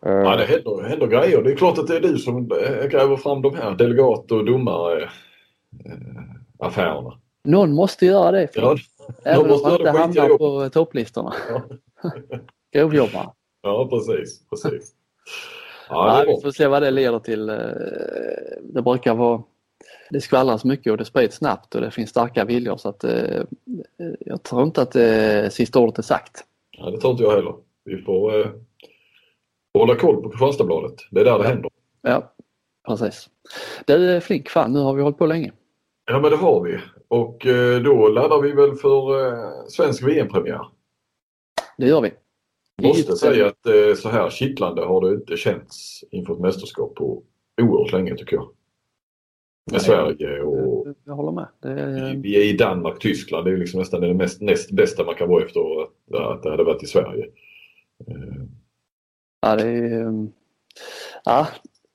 Speaker 2: Ja, det händer, händer grejer. Det är klart att det är du som gräver fram de här delegat och domare eh, affärerna.
Speaker 1: Någon måste göra det.
Speaker 2: Ja,
Speaker 1: Även om
Speaker 2: måste
Speaker 1: man
Speaker 2: göra
Speaker 1: inte
Speaker 2: det
Speaker 1: hamnar på topplistorna.
Speaker 2: Ja.
Speaker 1: Grovjobbare.
Speaker 2: ja, precis. precis. Ja, är
Speaker 1: vi får se vad det leder till. Eh, Det brukar vara det skvallras mycket och det sprids snabbt och det finns starka viljor så att eh, jag tror inte att eh, sista ordet är sagt.
Speaker 2: Ja, det tror inte jag heller. Vi får eh, hålla koll på Kristianstadsbladet. Det är där det händer.
Speaker 1: Ja, precis. Du är flink fan, nu har vi hållit på länge.
Speaker 2: Ja, men det har vi. Och eh, då laddar vi väl för eh, svensk VM-premiär.
Speaker 1: Det gör vi.
Speaker 2: Måste säga att eh, så här kittlande har det inte känts inför ett mästerskap på oerhört länge tycker jag. Med
Speaker 1: Nej.
Speaker 2: Sverige och
Speaker 1: Jag håller med. Är,
Speaker 2: vi är i Danmark, Tyskland. Det är liksom nästan det mest, näst bästa man kan vara efter att, att det hade varit i Sverige.
Speaker 1: Ja, det är ja,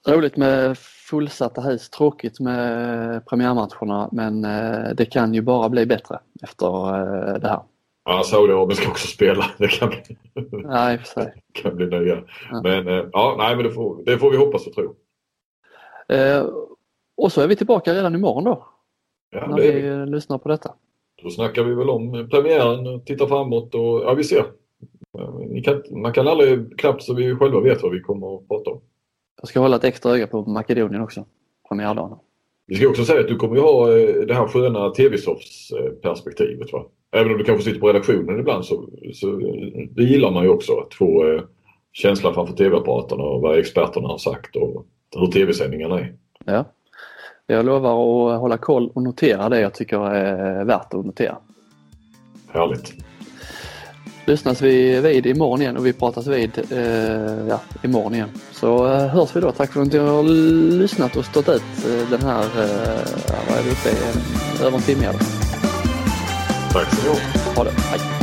Speaker 1: roligt med fullsatta hus. Tråkigt med premiärmatcherna men eh, det kan ju bara bli bättre efter eh, det här.
Speaker 2: Ja, Saudiarabien ska också spela. Det kan bli,
Speaker 1: och för sig. [LAUGHS]
Speaker 2: kan bli nya.
Speaker 1: Ja.
Speaker 2: Men eh, ja, nej, men det får, det får vi hoppas och tro.
Speaker 1: Eh, och så är vi tillbaka redan imorgon då.
Speaker 2: Ja,
Speaker 1: när vi
Speaker 2: vi.
Speaker 1: lyssnar på detta.
Speaker 2: Då snackar vi väl om premiären och tittar framåt och ja, vi ser. Kan, man kan aldrig knappt så vi själva vet vad vi kommer att prata om.
Speaker 1: Jag ska hålla ett extra öga på Makedonien också. Premiärdagen.
Speaker 2: Vi ska också säga att du kommer ju ha eh, det här sköna TV-softs-perspektivet. Va? Även om du kanske sitter på redaktionen ibland så, så eh, det gillar man ju också att få eh, känslan framför TV-apparaterna och vad experterna har sagt och hur TV-sändningarna är.
Speaker 1: Ja. Jag lovar att hålla koll och notera det jag tycker är värt att notera.
Speaker 2: Härligt.
Speaker 1: Lyssnas vi vid imorgon igen och vi pratas vid eh, ja, imorgon igen. Så eh, hörs vi då. Tack för att ni har lyssnat och stått ut eh, den här, eh, vad är vi uppe i, över en timme. fall.
Speaker 2: Tack så mycket.
Speaker 1: Ha det, hej!